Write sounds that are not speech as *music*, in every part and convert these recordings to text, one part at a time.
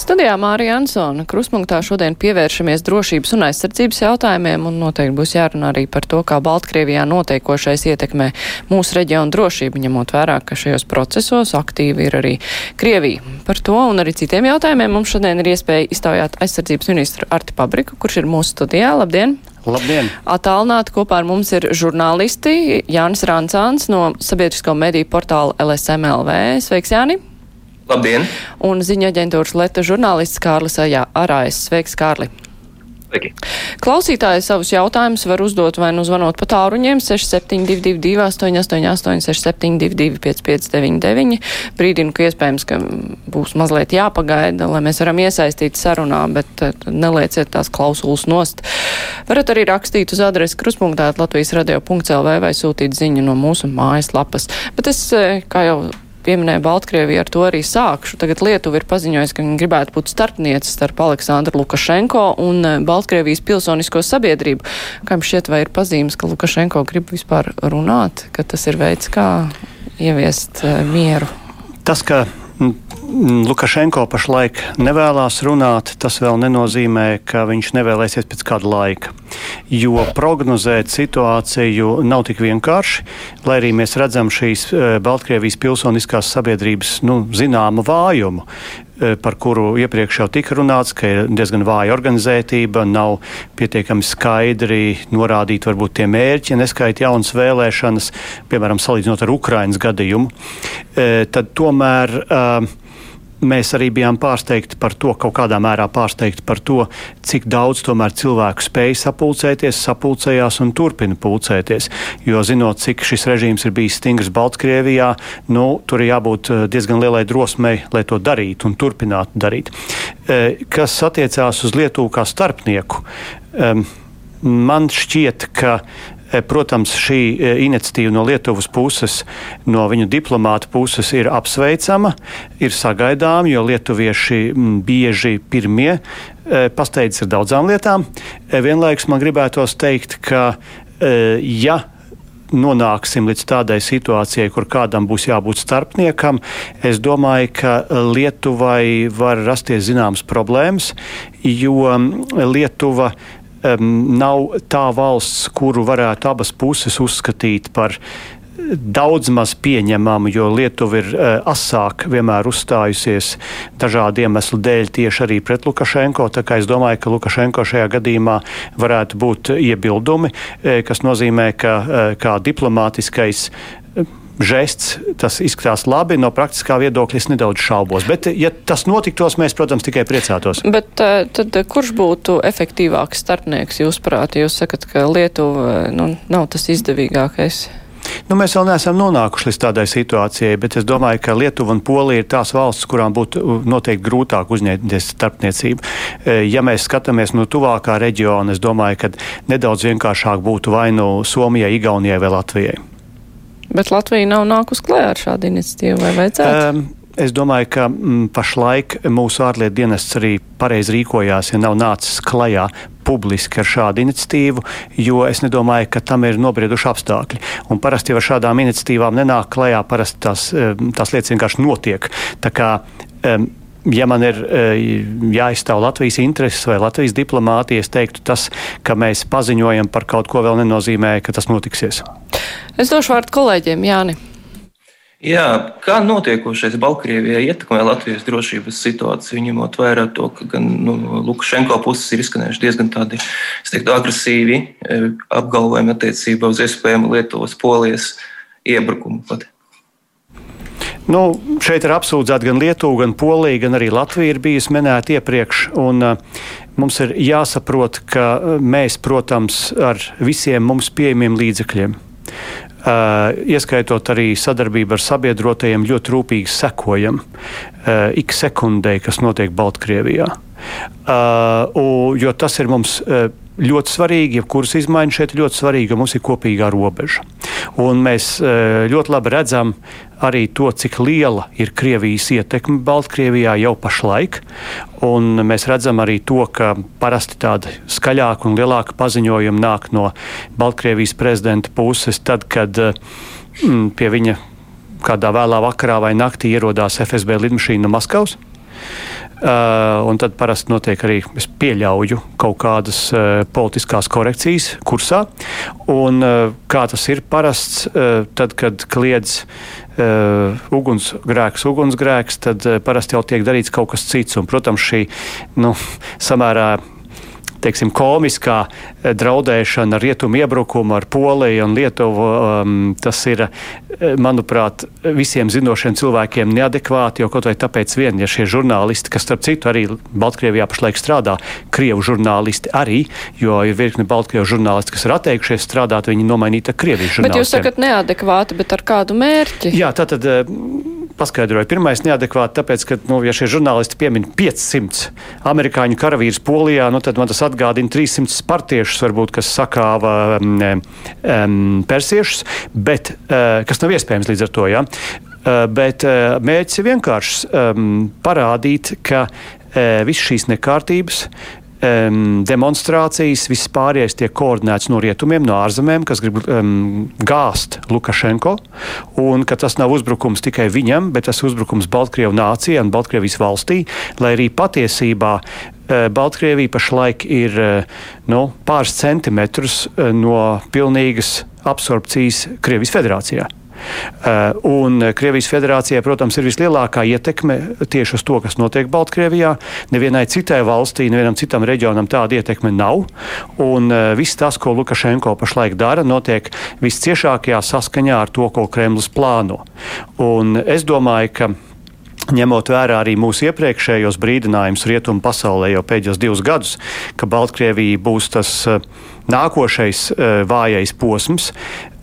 Studijā Mārija Ansona kruspunktā šodien pievēršamies drošības un aizsardzības jautājumiem un noteikti būs jārunā arī par to, kā Baltkrievijā notiekošais ietekmē mūsu reģionu drošību, ņemot vērā, ka šajos procesos aktīvi ir arī Krievija. Par to un arī citiem jautājumiem mums šodien ir iespēja iztaujāt aizsardzības ministru Arti Pabriku, kurš ir mūsu studijā. Labdien! Labdien! Atālināti kopā ar mums ir žurnālisti Jānis Rancāns no sabiedrisko mediju portāla LSMLV. Sveiks, Jāni! Labdien! Un ziņa aģentūras Leta žurnālists Kārlis Arājs. Sveiks, Kārli! Sveiki. Klausītāji savus jautājumus var uzdot vai nu zvanot pa tāruņiem 6722, 888, 672, 559, brīdinu, ka iespējams, ka būs mazliet jāpagaida, lai mēs varam iesaistīt sarunā, bet eh, nelieciet tās klausulas nost. Varat arī rakstīt uz adresi kruspunktāt Latvijas radio.lv vai sūtīt ziņu no mūsu mājas lapas. Bet es, eh, kā jau pieminēja Baltkrieviju, ar to arī sākšu. Tagad Lietuva ir paziņojusi, ka viņi gribētu būt starpniece starp Aleksandru Lukašenko un eh, Baltkrievijas pilsonisko sabiedrību. Kā jums šķiet, vai ir pazīmes, ka Lukašenko grib vispār runāt, ka tas ir veids, kā ieviest uh, mieru? Tas, ka Lukašenko pašlaik nevēlas runāt, tas vēl nenozīmē, ka viņš nevēlēsies pēc kāda laika. Jo prognozēt situāciju nav tik vienkārši, lai arī mēs redzam šīs eh, Baltkrievijas pilsoniskās sabiedrības nu, zināmu vājumu par kuru iepriekš jau tika runāts, ka ir diezgan vāja organizētība, nav pietiekami skaidri norādīti varbūt tie mērķi, neskaita jaunas vēlēšanas, piemēram, salīdzinot ar Ukrainas gadījumu. Eh, tad tomēr uh, mēs arī bijām pārsteigti par to, kaut kādā mērā pārsteigti par to, cik daudz tomēr cilvēku spēj sapulcēties, sapulcējās un turpina pulcēties. Jo zinot, cik šis režīms ir bijis stingrs Baltkrievijā, nu, tur ir jābūt eh, diezgan lielai drosmei, lai to darītu un turpinātu darīt. Eh, kas attiecās uz Lietuvu kā starpnieku, man šķiet, ka protams, šī e, iniciatīva no Lietuvas puses, no viņu diplomāta puses ir apsveicama, ir sagaidāma, jo lietuvieši bieži pirmie e, pasteidzas ar daudzām lietām. Vienlaikus man gribētos teikt, ka ja nonāksim līdz tādai situācijai, kur kādam būs jābūt starpniekam, es domāju, ka Lietuvai var rasties zināmas problēmas, jo Lietuva um, nav tā valsts, kuru varētu abas puses uzskatīt par daudz maz pieņemamu, jo Lietuva ir uh, asāk vienmēr uzstājusies dažādu iemeslu dēļ tieši arī pret Lukašenko. Tā kā es domāju, ka Lukašenko šajā gadījumā varētu būt iebildumi, uh, kas nozīmē, ka uh, kā diplomātiskais žests, tas izskatās labi. No praktiskā viedokļa es nedaudz šaubos. Bet, ja tas notiktos, mēs, protams, tikai priecātos. Bet tad kurš būtu efektīvāks starpnieks, jūsuprāt? Jūs sakat, ka Lietuva nu, nav tas izdevīgākais. Nu, mēs vēl neesam nonākuši līdz tādai situācijai, bet es domāju, ka Lietuva un Polija ir tās valstis, kurām būtu noteikti grūtāk uzņemties starpniecību. Ja mēs skatāmies no tuvākā reģiona, es domāju, ka nedaudz vienkāršāk būtu vai nu Somijai, Igaunijai vai Latvijai. Bet Latvija nav nākus klē ar šādu iniciatīvu, vai vajadzētu? Um, Es domāju, ka m, mm, pašlaik mūsu ārlietu dienests arī pareizi rīkojās, ja nav nācis klajā publiski ar šādu iniciatīvu, jo es nedomāju, ka tam ir nobrieduši apstākļi. Un parasti jau ar šādām iniciatīvām nenāk klajā, parasti tās, tās lietas vienkārši notiek. Tā kā um, ja man ir eh, jāizstāv Latvijas intereses vai Latvijas diplomātija, es teiktu, tas, ka mēs paziņojam par kaut ko, vēl nenozīmē, ka tas notiksies. Es došu vārdu kolēģiem, Jāni. Jā, kā notiekošais Baltkrievijā ietekmē Latvijas drošības situāciju, ņemot vērā to, ka gan nu, Lukašenko puses ir izskanējuši diezgan tādi teiktu, agresīvi eh, apgalvojumi attiecībā uz iespējamu Lietuvas polijas iebrukumu. Pat. Nu, šeit ir apsūdzēta gan Lietuva, gan Polija, gan arī Latvija ir bijusi minēta iepriekš. Un, uh, mums ir jāsaprot, ka uh, mēs, protams, ar visiem mums pieejamiem līdzekļiem, uh, ieskaitot arī sadarbību ar sabiedrotajiem, ļoti rūpīgi sekojam uh, ik sekundei, kas notiek Baltkrievijā. Uh, jo tas ir mums. Ļoti svarīgi, ja kuras izmaiņas šeit ir ļoti svarīgi, jo mums ir kopīgā robeža. Un mēs ļoti labi redzam arī to, cik liela ir Krievijas ietekme Baltkrievijā jau pašlaik. Un mēs redzam arī to, ka parasti tādi skaļāki un lielāki paziņojumi nāk no Baltkrievijas prezidenta puses, tad, kad mm, pie viņa kādā vēlā vakarā vai naktī ierodās FSB lidmašīna no Maskavas. Uh, un tad parasti notiek arī, es pieļauju, kaut kādas uh, politiskās korekcijas kursā. Un, uh, kā tas ir parasts, tad, kad kliedz uh, ugunsgrēks, ugunsgrēks, tad uh, parasti jau tiek darīts kaut kas cits. Un, protams, šī nu, samērā teiksim, komiskā eh, draudēšana ar rietumu iebrukumu, ar Poliju un Lietuvu, um, tas ir, eh, manuprāt, visiem zinošiem cilvēkiem neadekvāti, jo kaut vai tāpēc vien, ja šie žurnālisti, kas starp citu arī Baltkrievijā pašlaik strādā, Krievu žurnālisti arī, jo ir virkni Baltkrievu žurnālisti, kas ir atteikušies strādāt, viņi nomainīta Krievijas žurnālistiem. Bet jūs sakat neadekvāti, bet ar kādu mērķi? Jā, tātad paskaidroju. Pirmais neadekvāti, tāpēc, ka, nu, ja šie žurnālisti piemin 500 amerikāņu karavīrus Polijā, nu, tad man tas atgādina 300 spartiešus, varbūt, kas sakāva um, um, persiešus, bet uh, kas nav iespējams līdz ar to. Ja? Uh, bet uh, mērķis ir vienkāršs um, parādīt, ka uh, visas šīs nekārtības um, demonstrācijas, viss pārējais tiek koordinēts no rietumiem, no ārzemēm, kas grib um, gāzt Lukašenko, un ka tas nav uzbrukums tikai viņam, bet tas uzbrukums Baltkrievijas nācijai un Baltkrievijas valstī, lai arī patiesībā Baltkrievija pašlaik ir uh, nu, pāris centimetrus uh, no pilnīgas absorpcijas Krievijas federācijā. Eh, un Krievijas federācijai, protams, ir vislielākā ietekme tieši uz to, kas notiek Baltkrievijā. Nevienai citai valstī, nevienam citam reģionam tāda ietekme nav. Un eh, viss tas, ko Lukašenko pašlaik dara, notiek visciešākajā saskaņā ar to, ko Kremlis plāno. Un es domāju, ka ņemot vērā arī mūsu iepriekšējos brīdinājumus rietumu pasaulē jau pēdējos divus gadus, ka Baltkrievija būs tas eh, nākošais vājais posms,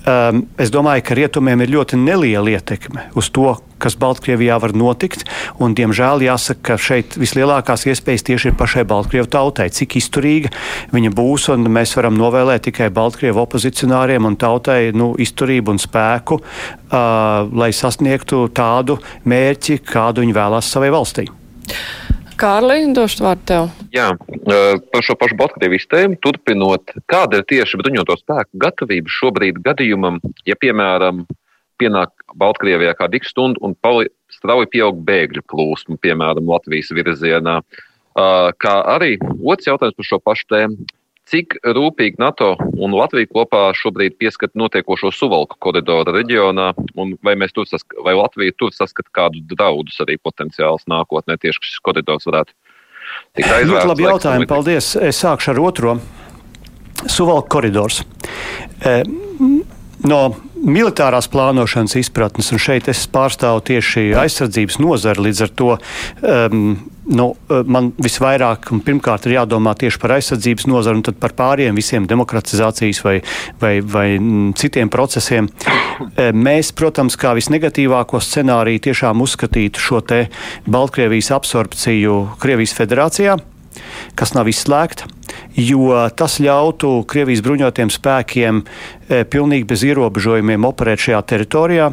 um, es domāju, ka rietumiem ir ļoti neliela ietekme uz to, kas Baltkrievijā var notikt. Un, diemžēl jāsaka, ka šeit vislielākās iespējas tieši ir pašai Baltkrievu tautai. Cik izturīga viņa būs, mēs varam novēlēt tikai Baltkrievu opozicionāriem un tautai nu, izturību un spēku, uh, lai sasniegtu tādu mērķi, kādu viņi vēlās savai valstī. Kārli, došu vārdu tev. Jā, par šo pašu Baltkrievijas tēmu turpinot, kāda ir tieši bruņoto spēku gatavība šobrīd gadījumam, ja, piemēram, pienāk Baltkrievijā kāda x stunda un strauji pieaug bēgļu plūsma, piemēram, Latvijas virzienā. Kā arī otrs jautājums par šo pašu tēmu. Cik rūpīgi NATO un Latvija kopā šobrīd pieskat notiekošo suvalku koridoru reģionā, un vai, tur sask vai Latvija tur saskata kādus draudus arī potenciāls nākotnē, tieši šis koridors varētu tikt aizvērts? Ļoti labi jautājumi, paldies. Es sākšu ar otro. Suvalku koridors. E, no militārās plānošanas izpratnes, un šeit es pārstāvu tieši aizsardzības nozari. Līdz ar to um, nu, man visvairāk un pirmkārt ir jādomā tieši par aizsardzības nozari un tad par pāriem visiem demokratizācijas vai, vai, vai mm, citiem procesiem. E, mēs, protams, kā visnegatīvāko scenāriju tiešām uzskatītu šo te Baltkrievijas absorpciju Krievijas federācijā kas nav izslēgta, jo tas ļautu Krievijas bruņotiem spēkiem e, pilnīgi bez ierobežojumiem operēt šajā teritorijā.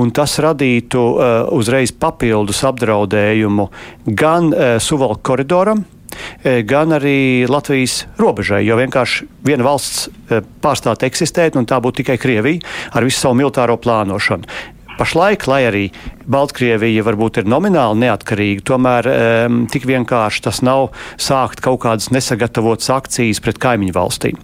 Un tas radītu uh, uzreiz papildus apdraudējumu gan uh, Suvalku koridoram, gan arī Latvijas robežai. Jo vienkārši viena valsts pārstāt eksistēt, un tā būtu tikai Krievija ar visu savu militāro plānošanu. Pašlaik, lai arī Baltkrievija varbūt ir nomināli neatkarīga, tomēr um, tik vienkārši tas nav sākt kaut kādas nesagatavotas akcijas pret kaimiņu valstīm.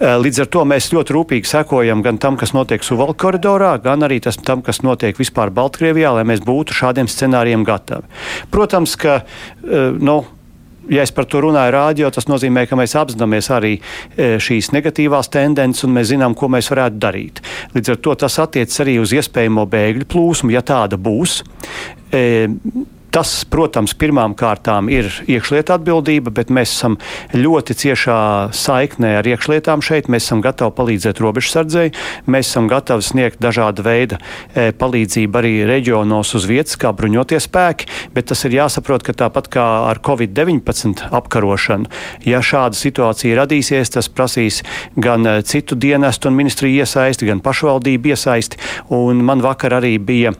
Uh, līdz ar to mēs ļoti rūpīgi sekojam gan tam, kas notiek Suvalku koridorā, gan arī tas, tam, kas notiek vispār Baltkrievijā, lai mēs būtu šādiem scenārijiem gatavi. Protams, ka uh, nu, ja es par to runāju rādio, tas nozīmē, ka mēs apzināmies arī e, šīs negatīvās tendences un mēs zinām, ko mēs varētu darīt. Līdz ar to tas attiecas arī uz iespējamo bēgļu plūsmu, ja tāda būs. Tas, protams, pirmām kārtām ir iekšlieta atbildība, bet mēs esam ļoti ciešā saiknē ar iekšlietām šeit. Mēs esam gatavi palīdzēt robežsardzēji, mēs esam gatavi sniegt dažāda veida e, palīdzību arī reģionos uz vietas, kā bruņoties spēki, bet tas ir jāsaprot, ka tāpat kā ar Covid-19 apkarošanu, ja šāda situācija radīsies, tas prasīs gan e, citu dienestu un ministriju iesaisti, gan pašvaldību iesaisti. Un man vakar arī bija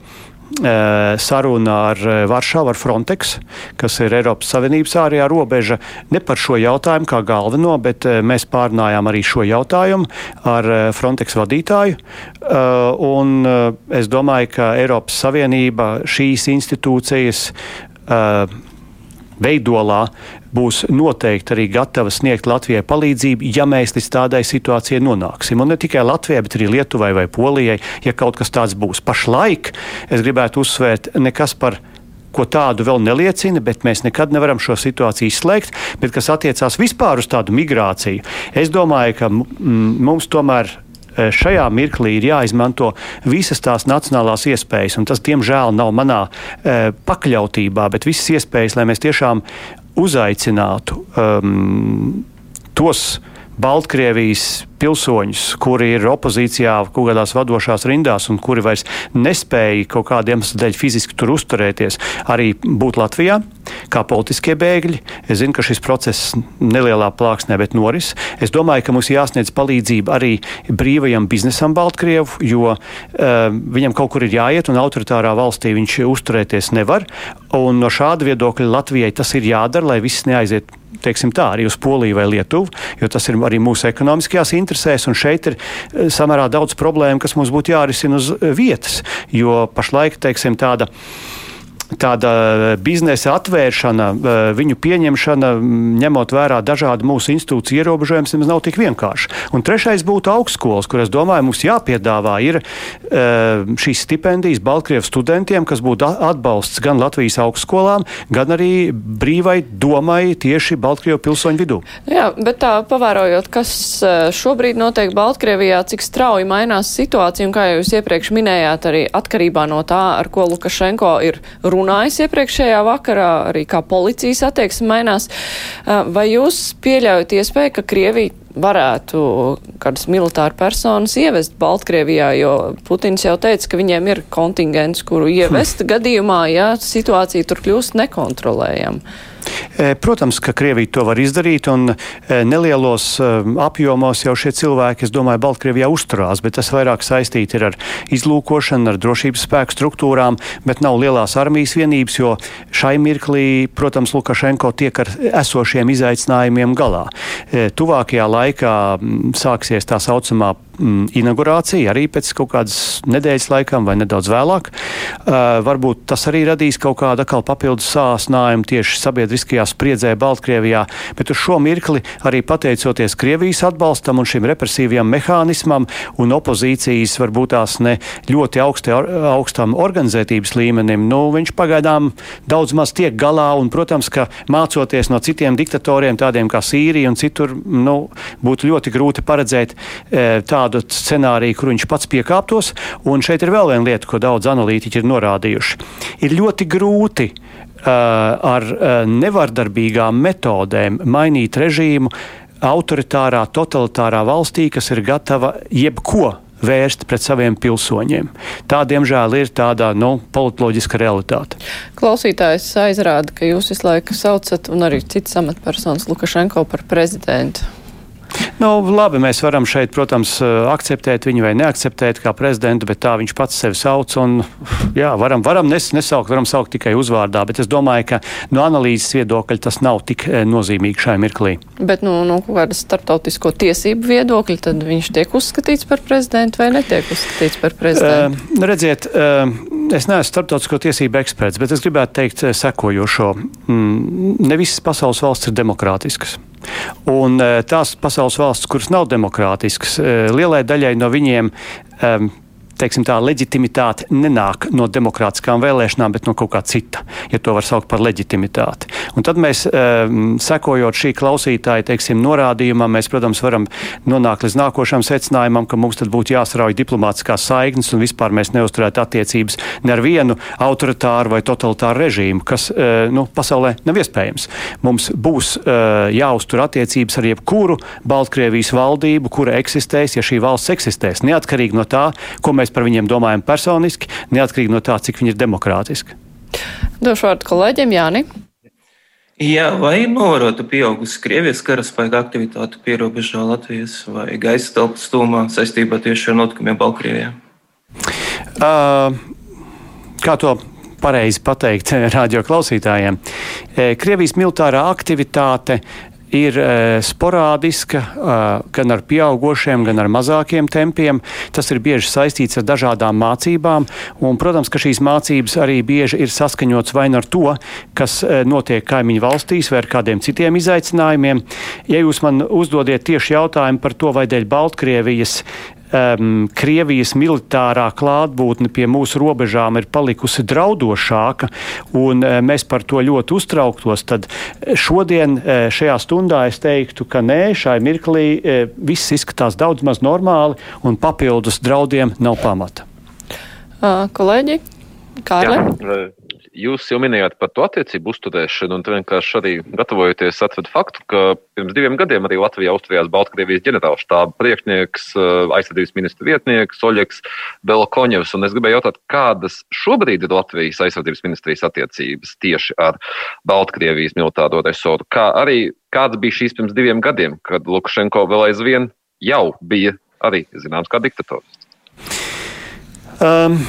saruna ar Varšavu, ar Frontex, kas ir Eiropas Savienības ārējā robeža, ne par šo jautājumu kā galveno, bet mēs pārnājām arī šo jautājumu ar Frontex vadītāju. Un es domāju, ka Eiropas Savienība šīs institūcijas veidolā būs noteikti arī gatava sniegt Latvijai palīdzību, ja mēs līdz tādai situācijai nonāksim. Un ne tikai Latvijai, bet arī Lietuvai vai Polijai, ja kaut kas tāds būs. Pašlaik es gribētu uzsvērt nekas par ko tādu vēl neliecina, bet mēs nekad nevaram šo situāciju izslēgt. Bet kas attiecās vispār uz tādu migrāciju, es domāju, ka mums tomēr šajā mirklī ir jāizmanto visas tās nacionālās iespējas, un tas, diemžēl, nav manā e, pakļautībā, bet visas iespējas, lai mēs tiešām uzaicinātu um, tos Baltkrievijas pilsoņus, kuri ir opozīcijā kaut kādās vadošās rindās un kuri vairs nespēja kaut kādiem dēļ fiziski tur uzturēties, arī būt Latvijā kā politiskie bēgļi. Es zinu, ka šis process nelielā plāksnē, bet noris. Es domāju, ka mums jāsniedz palīdzība arī brīvajam biznesam Baltkrievu, jo uh, viņam kaut kur ir jāiet un autoritārā valstī viņš uzturēties nevar. Un no šāda viedokļa Latvijai tas ir jādara, lai viss neaiziet teiksim tā, arī uz Poliju vai Lietuvu, jo tas ir arī mūsu ekonomiskajās interesēs. Un šeit ir eh, samērā daudz problēmu, kas mums būtu jārisina uz eh, vietas, jo pašlaik, teiksim, tāda tāda biznesa atvēršana, eh, viņu pieņemšana, ņemot vērā dažādu mūsu institūciju ierobežojumus, nemaz nav tik vienkārši. Un trešais būtu augstskolas, kur es domāju, mums jāpiedāvā ir eh, šīs stipendijas Baltkrievijas studentiem, kas būtu atbalsts gan Latvijas augstskolām, gan arī brīvai domai tieši Baltkrievijas pilsoņu vidū. Jā, bet tā pavērojot, kas šobrīd notiek Baltkrievijā, cik strauji mainās situācija, un kā jūs iepriekš minējāt, arī atkarībā no tā, ar ko Lukašenko ir runājis iepriekšējā vakarā, arī kā policijas attieksme mainās. Vai jūs pieļaujat iespēju, ka Krievija varētu kādas militāru personas ievest Baltkrievijā, jo Putins jau teica, ka viņiem ir kontingents, kuru ievest hm. gadījumā, ja situācija tur kļūst nekontrolējama. E, protams, ka Krievija to var izdarīt, un e, nelielos e, apjomos jau šie cilvēki, es domāju, Baltkrievijā uzturās, bet tas vairāk saistīti ar izlūkošanu, ar drošības spēku struktūrām, bet nav lielās armijas vienības, jo šai mirklī, protams, Lukašenko tiek ar esošiem izaicinājumiem galā. Tuvākajā laikā sāksies tā saucamā mm, inaugurācija arī pēc kaut kādas nedēļas laikam vai nedaudz vēlāk. Uh, varbūt tas arī radīs kaut kādu atkal papildus sāsnājumu tieši sabiedriskajā spriedzē Baltkrievijā, bet uz šo mirkli arī pateicoties Krievijas atbalstam un šim represīvajam mehānismam un opozīcijas varbūt tās ne ļoti augsti, augstam organizētības līmenim, nu, viņš pagaidām daudz maz tiek galā un, protams, ka mācoties no citiem diktatoriem, tādiem kā Sīrija un citur, nu, būtu ļoti grūti paredzēt e, tā tādu scenāriju, kur viņš pats piekāptos. Un šeit ir vēl viena lieta, ko daudz analītiķi ir norādījuši. Ir ļoti grūti uh, ar uh, nevardarbīgām metodēm mainīt režīmu autoritārā, totalitārā valstī, kas ir gatava jebko vērst pret saviem pilsoņiem. Tā, diemžēl, ir tāda nu, politoloģiska realitāte. Klausītājs aizrāda, ka jūs visu laiku saucat, un arī citas amatpersonas Lukašenko par prezidentu. Nu, labi, mēs varam šeit, protams, akceptēt viņu vai neakceptēt kā prezidentu, bet tā viņš pats sevi sauc. Un, jā, varam, varam nes, nesaukt, varam saukt tikai uzvārdā, bet es domāju, ka no analīzes viedokļa tas nav tik eh, nozīmīgi šai mirklī. Bet no nu, nu, kādas starptautisko tiesību viedokļa tad viņš tiek uzskatīts par prezidentu vai netiek uzskatīts par prezidentu? Uh, redziet, uh, es neesmu starptautisko tiesību eksperts, bet es gribētu teikt sekojošo. Mm, ne visas pasaules valsts ir demokrātiskas. Un eh, tās pasaules valsts, kuras nav demokrātiskas, eh, lielai daļai no viņiem um, teiksim, tā leģitimitāte nenāk no demokrātiskām vēlēšanām, bet no kaut kā cita, ja to var saukt par leģitimitāti. Un tad mēs, um, sekojot šī klausītāja teiksim, norādījumam, mēs, protams, varam nonākt līdz nākošam secinājumam, ka mums tad būtu jāsarauj diplomātiskās saiknes un vispār mēs neuzturētu attiecības ne ar vienu autoritāru vai totalitāru režīmu, kas uh, nu, pasaulē nav iespējams. Mums būs uh, jāuztur attiecības ar jebkuru Baltkrievijas valdību, kura eksistēs, ja šī valsts eksistēs, neatkarīgi no tā, ko mēs par viņiem domājam personiski, neatkarīgi no tā, cik viņi ir demokrātiski. Došu vārdu kolēģiem Jāni. Jā, vai ir novērota pieaugusi Krievijas karaspēka aktivitāte pierobežā Latvijas vai gaisa telpas stūmā saistībā tieši ar notikumiem Baltkrievijā? Uh, kā to pareizi pateikt *laughs* radio klausītājiem? Krievijas militārā aktivitāte ir e, sporādiska, e, gan ar pieaugušiem, gan ar mazākiem tempiem. Tas ir bieži saistīts ar dažādām mācībām, un, protams, ka šīs mācības arī bieži ir saskaņots vai nu ar to, kas e, notiek kaimiņu valstīs, vai ar kādiem citiem izaicinājumiem. Ja jūs man uzdodiet tieši jautājumu par to, vai dēļ Baltkrievijas um, Krievijas militārā klātbūtne pie mūsu robežām ir palikusi draudošāka, un uh, mēs par to ļoti uztrauktos, tad šodien uh, šajā stundā es teiktu, ka nē, šai mirklī uh, viss izskatās daudz maz normāli, un papildus draudiem nav pamata. Uh, kolēģi, Kārli? Jā, Jūs jau minējāt par to attiecību uzturēšanu, un vienkārši arī gatavojoties atvedu faktu, ka pirms diviem gadiem arī Latvijā uzturējās Baltkrievijas ģenerālštāba priekšnieks, eh, aizsardzības ministra vietnieks Oļeks Belkoņevs. Un es gribēju jautāt, kādas šobrīd ir Latvijas aizsardzības ministrijas attiecības tieši ar Baltkrievijas militāro resoru, kā arī kāds bija šīs pirms diviem gadiem, kad Lukašenko vēl aizvien jau bija arī zināms kā diktators. Um.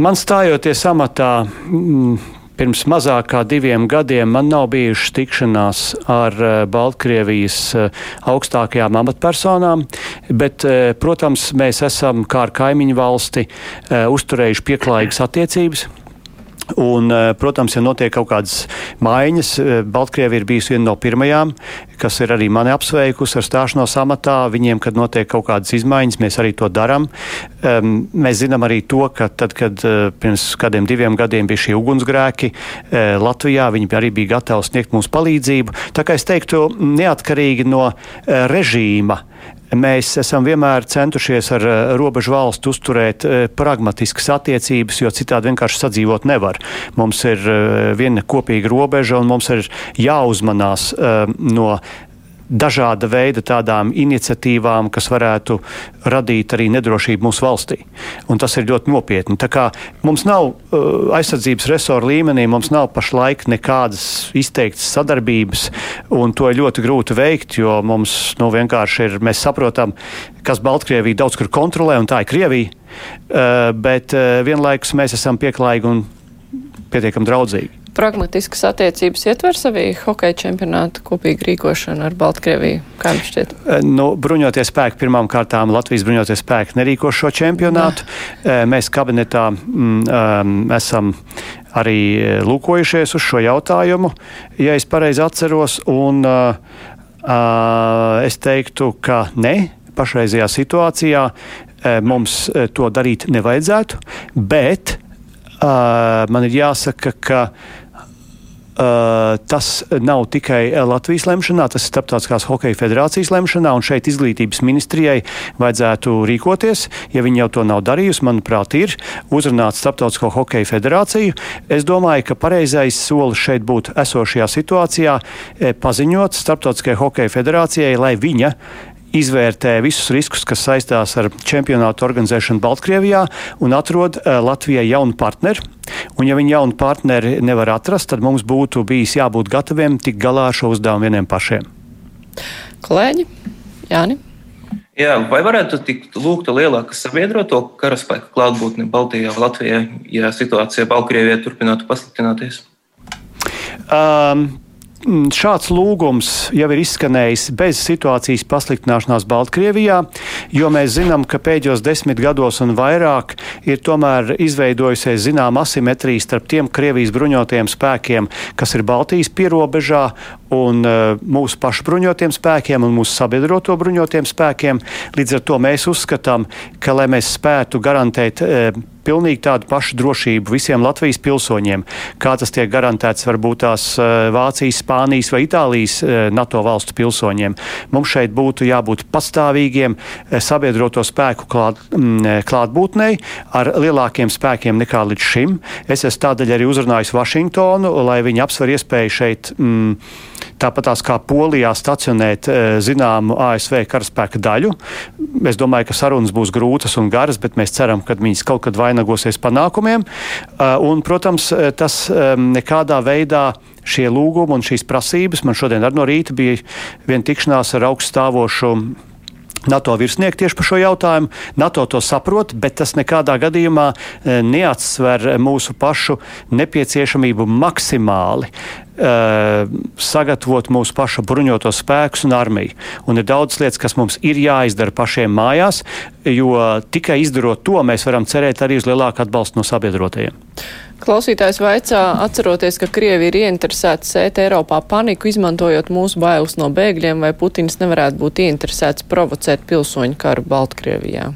Man stājoties amatā mm, pirms mazāk kā diviem gadiem, man nav bijušas tikšanās ar uh, Baltkrievijas uh, augstākajām amatpersonām, bet, uh, protams, mēs esam kā ar kaimiņu valsti uzturējuši pieklājīgas attiecības. Un, eh, protams, ja notiek kaut kādas maiņas, eh, Baltkrievija ir bijusi viena no pirmajām, kas ir arī mani apsveikusi ar stāšanos amatā. Viņiem, kad notiek kaut kādas izmaiņas, mēs arī to darām. Um, mēs zinām arī to, ka tad, kad uh, pirms kādiem diviem gadiem bija šie ugunsgrēki uh, Latvijā, viņi arī bija gatavi sniegt mums palīdzību. Tā kā es teiktu, neatkarīgi no uh, režīma, Mēs esam vienmēr centušies ar eh, robežu valstu uzturēt eh, pragmatiskas attiecības, jo citādi vienkārši sadzīvot nevar. Mums ir eh, viena kopīga robeža un mums ir jāuzmanās no dažāda veida tādām iniciatīvām, kas varētu radīt arī nedrošību mūsu valstī. Un tas ir ļoti nopietni. Tā kā mums nav uh, aizsardzības resoru līmenī, mums nav pašlaik nekādas izteiktas sadarbības, un to ir ļoti grūti veikt, jo mums nu, vienkārši ir, mēs saprotam, kas Baltkrievija daudz kur kontrolē, un tā ir Krievija. Uh, bet uh, vienlaikus mēs esam pieklājīgi un pietiekami draudzīgi pragmatiskas attiecības ietver sevī hokeja čempionātu kopīgu rīkošanu ar Baltkrieviju? Kā jums šķiet? Eh, nu, bruņoties spēki pirmām kārtām Latvijas bruņoties spēki nerīko šo čempionātu. Ne. Eh, mēs kabinetā mm, um, esam arī eh, lūkojušies uz šo jautājumu, ja es pareizi atceros, un uh, uh, es teiktu, ka ne pašreizajā situācijā mums to darīt nevajadzētu, bet uh, man ir jāsaka, ka Uh, tas nav tikai Latvijas lemšanā, tas ir Starptautiskās hokeja federācijas lemšanā, un šeit izglītības ministrijai vajadzētu rīkoties. Ja viņi jau to nav darījusi, manuprāt, ir uzrunāt Starptautisko hokeja federāciju. Es domāju, ka pareizais solis šeit būtu esošajā situācijā e, paziņot Starptautiskajai hokeja federācijai, lai viņa izvērtē visus riskus, kas saistās ar čempionātu organizēšanu Baltkrievijā un atrod uh, Latvijai jaunu partneri. Un, ja viņi jaunu partneri nevar atrast, tad mums būtu bijis jābūt gataviem tikt galā ar šo uzdevumu vieniem pašiem. Kolēģi, Jāni. Jā, vai varētu tikt lūgta lielāka sabiedroto karaspēka klātbūtne Baltijā Latvijā, ja situācija Baltkrievijā turpinātu pasliktināties? Um, šāds lūgums jau ir izskanējis bez situācijas pasliktināšanās Baltkrievijā, jo mēs zinām, ka pēdējos desmit gados un vairāk ir tomēr izveidojusies zināma asimetrija starp tiem Krievijas bruņotajiem spēkiem, kas ir Baltijas pierobežā, un uh, mūsu pašu bruņotiem spēkiem un mūsu sabiedroto bruņotiem spēkiem. Līdz ar to mēs uzskatām, ka, lai mēs spētu garantēt uh, pilnīgi tādu pašu drošību visiem Latvijas pilsoņiem, kā tas tiek garantēts varbūt tās Vācijas, Spānijas vai Itālijas NATO valstu pilsoņiem. Mums šeit būtu jābūt pastāvīgiem sabiedroto spēku klāt, klātbūtnei ar lielākiem spēkiem nekā līdz šim. Es esmu tādēļ arī uzrunājis Vašingtonu, lai viņi apsver iespēju šeit. Mm, Tāpat tās kā Polijā stacionēt zināmu ASV karaspēka daļu. Es domāju, ka sarunas būs grūtas un garas, bet mēs ceram, ka viņas kaut kad vainagosies panākumiem. Un, protams, tas nekādā veidā šie lūgumi un šīs prasības. Man šodien ar no rīta bija viena tikšanās ar augststāvošu NATO virsnieku tieši par šo jautājumu. NATO to saprot, bet tas nekādā gadījumā neatsver mūsu pašu nepieciešamību maksimāli sagatavot mūsu pašu bruņoto spēkus un armiju. Un ir daudz lietas, kas mums ir jāizdara pašiem mājās, jo tikai izdarot to, mēs varam cerēt arī uz lielāku atbalstu no sabiedrotajiem. Klausītājs vaicā, atceroties, ka Krievi ir ieinteresēti sēt Eiropā paniku, izmantojot mūsu bailes no bēgļiem, vai Putins nevarētu būt ieinteresēts provocēt pilsoņu karu Baltkrievijā?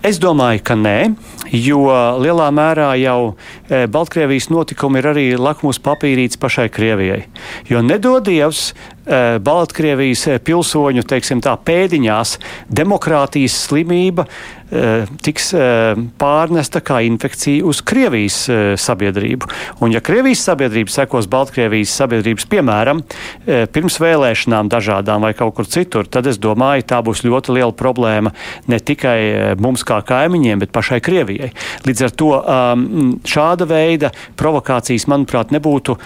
Es domāju, ka nē, jo lielā mērā jau e, Baltkrievijas notikumi ir arī lakmus papīrīts pašai Krievijai. Jo nedodievs e, Baltkrievijas pilsoņu teiksim, tā, pēdiņās demokrātijas slimība Eh, tiks eh, pārnesta kā infekcija uz Krievijas eh, sabiedrību. Un ja Krievijas sabiedrība sekos Baltkrievijas sabiedrības piemēram pirms vēlēšanām dažādām vai kaut kur citur, tad es domāju, tā būs ļoti liela problēma ne tikai mums kā kaimiņiem, bet pašai Krievijai. Līdz ar to šāda veida provokācijas, manuprāt, nebūtu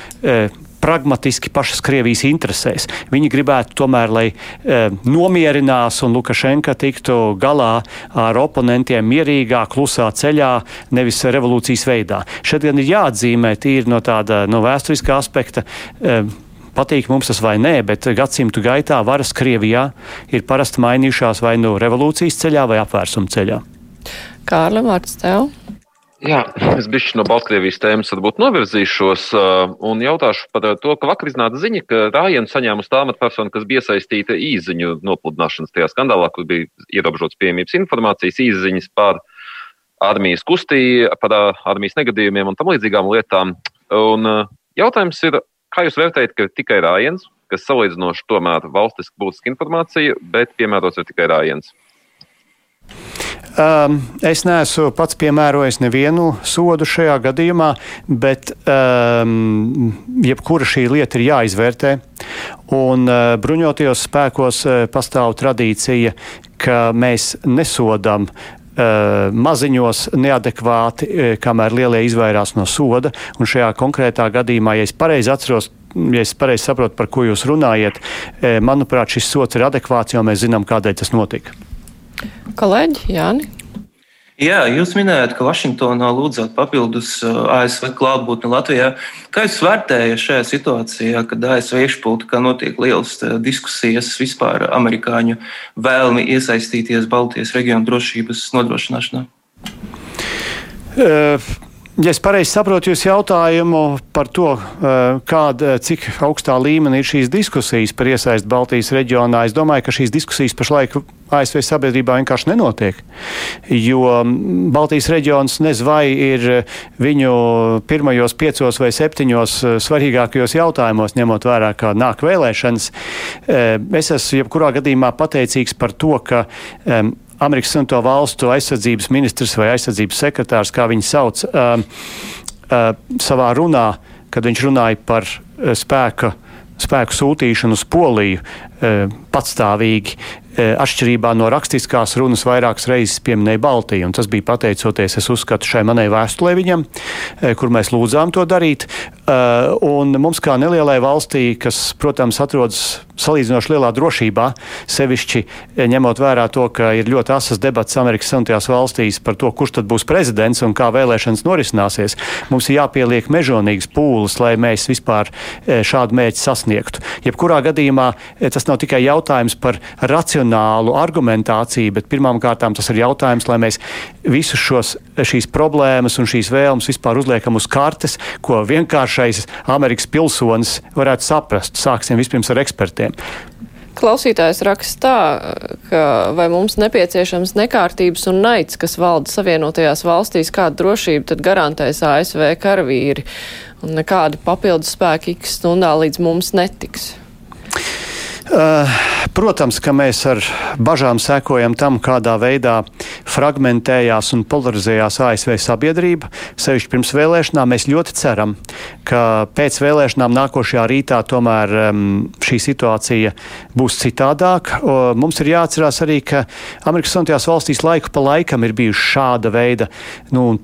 pragmatiski pašas Krievijas interesēs. Viņi gribētu tomēr, lai e, nomierinās un Lukašenka tiktu galā ar oponentiem mierīgā, klusā ceļā, nevis revolūcijas veidā. Šeit gan ir jāatzīmē tīri no tāda no vēsturiskā aspekta. E, patīk mums tas vai nē, bet gadsimtu gaitā varas Krievijā ir parasti mainījušās vai nu revolūcijas ceļā vai apvērsuma ceļā. Kārlim, vārds tev! Jā, es bišķi no Baltkrievijas tēmas varbūt novirzīšos un jautāšu par to, ka vakar iznāca ziņa, ka Rājienu saņēmusi tā amatpersona, kas bija iesaistīta īziņu nopludināšanas tajā skandālā, kur bija ierobežots pieejamības informācijas īziņas par armijas kustību, par armijas negadījumiem un tam līdzīgām lietām. Un jautājums ir, kā jūs vērtējat, ka tikai Rājens, kas salīdzinoši tomēr valstiski būtiska informācija, bet piemērots ir tikai Rājens? Um, es neesmu pats piemērojis nevienu sodu šajā gadījumā, bet um, jebkura šī lieta ir jāizvērtē. Un uh, bruņotajos spēkos uh, pastāv tradīcija, ka mēs nesodam uh, maziņos neadekvāti, kamēr lielie izvairās no soda. Un šajā konkrētā gadījumā, ja es pareizi atceros, ja es pareizi saprotu, par ko jūs runājat, manuprāt, šis sots ir adekvāts, jo mēs zinām, kādēļ tas notika. Kolēģi, Jāni. Jā, jūs minējāt, ka Vašingtonā lūdzāt papildus uh, ASV klātbūtni Latvijā. Kā jūs vērtējat šajā situācijā, kad ASV iekšpolitikā notiek lielas uh, diskusijas vispār amerikāņu vēlmi iesaistīties Baltijas reģionu drošības nodrošināšanā? Uh. Ja es pareizi saprotu jūsu jautājumu par to, eh, kāda, cik augstā līmenī ir šīs diskusijas par iesaistu Baltijas reģionā, es domāju, ka šīs diskusijas pašlaik ASV sabiedrībā vienkārši nenotiek. Jo Baltijas reģions nezinu, vai ir viņu pirmajos piecos vai septiņos eh, svarīgākajos jautājumos, ņemot vērā, kā nāk vēlēšanas. Eh, es esmu jebkurā gadījumā pateicīgs par to, ka Amerikas Savienoto Valstu aizsardzības ministrs vai aizsardzības sekretārs, kā viņi sauc, uh, uh, savā runā, kad viņš runāja par uh, spēka, spēku sūtīšanu uz Poliju patstāvīgi, uh, atšķirībā no rakstiskās runas vairākas reizes pieminēja Baltiju. Tas bija pateicoties, es uzskatu, šai manai vēstulē viņam, uh, kur mēs lūdzām to darīt. Un mums kā nelielai valstī, kas, protams, atrodas salīdzinoši lielā drošībā, sevišķi eh, ņemot vērā to, ka ir ļoti asas debats Amerikas Savienotajās valstīs par to, kurš tad būs prezidents un kā vēlēšanas norisināsies. Mums ir jāpieliek mežonīgas pūles, lai mēs vispār eh, šādu mērķi sasniegtu. Jebkurā gadījumā eh, tas nav tikai jautājums par racionālu argumentāciju, bet pirmām kārtām tas ir jautājums, lai mēs visus šos, šīs problēmas un šīs vēlmes vispār uzliekam uz kartes, ko vienkāršais Amerikas pilsonis varētu saprast. Sāksim vispirms ar ekspertiem. Klausītājs raksta tā, ka vai mums nepieciešams nekārtības un naids, kas valda Savienotajās valstīs, kādu drošību tad garantēs ASV karavīri un nekādi papildus spēki x stundā līdz mums netiks. Uh, protams, ka mēs ar bažām sekojam tam, kādā veidā fragmentējās un polarizējās ASV sabiedrība. Sevišķi pirms vēlēšanām mēs ļoti ceram, ka pēc vēlēšanām nākošajā rītā tomēr šī situācija būs citādāka. Mums ir jāatcerās arī, ka Amerikas Savienotajās valstīs laiku pa laikam ir bijuši šāda veida nu,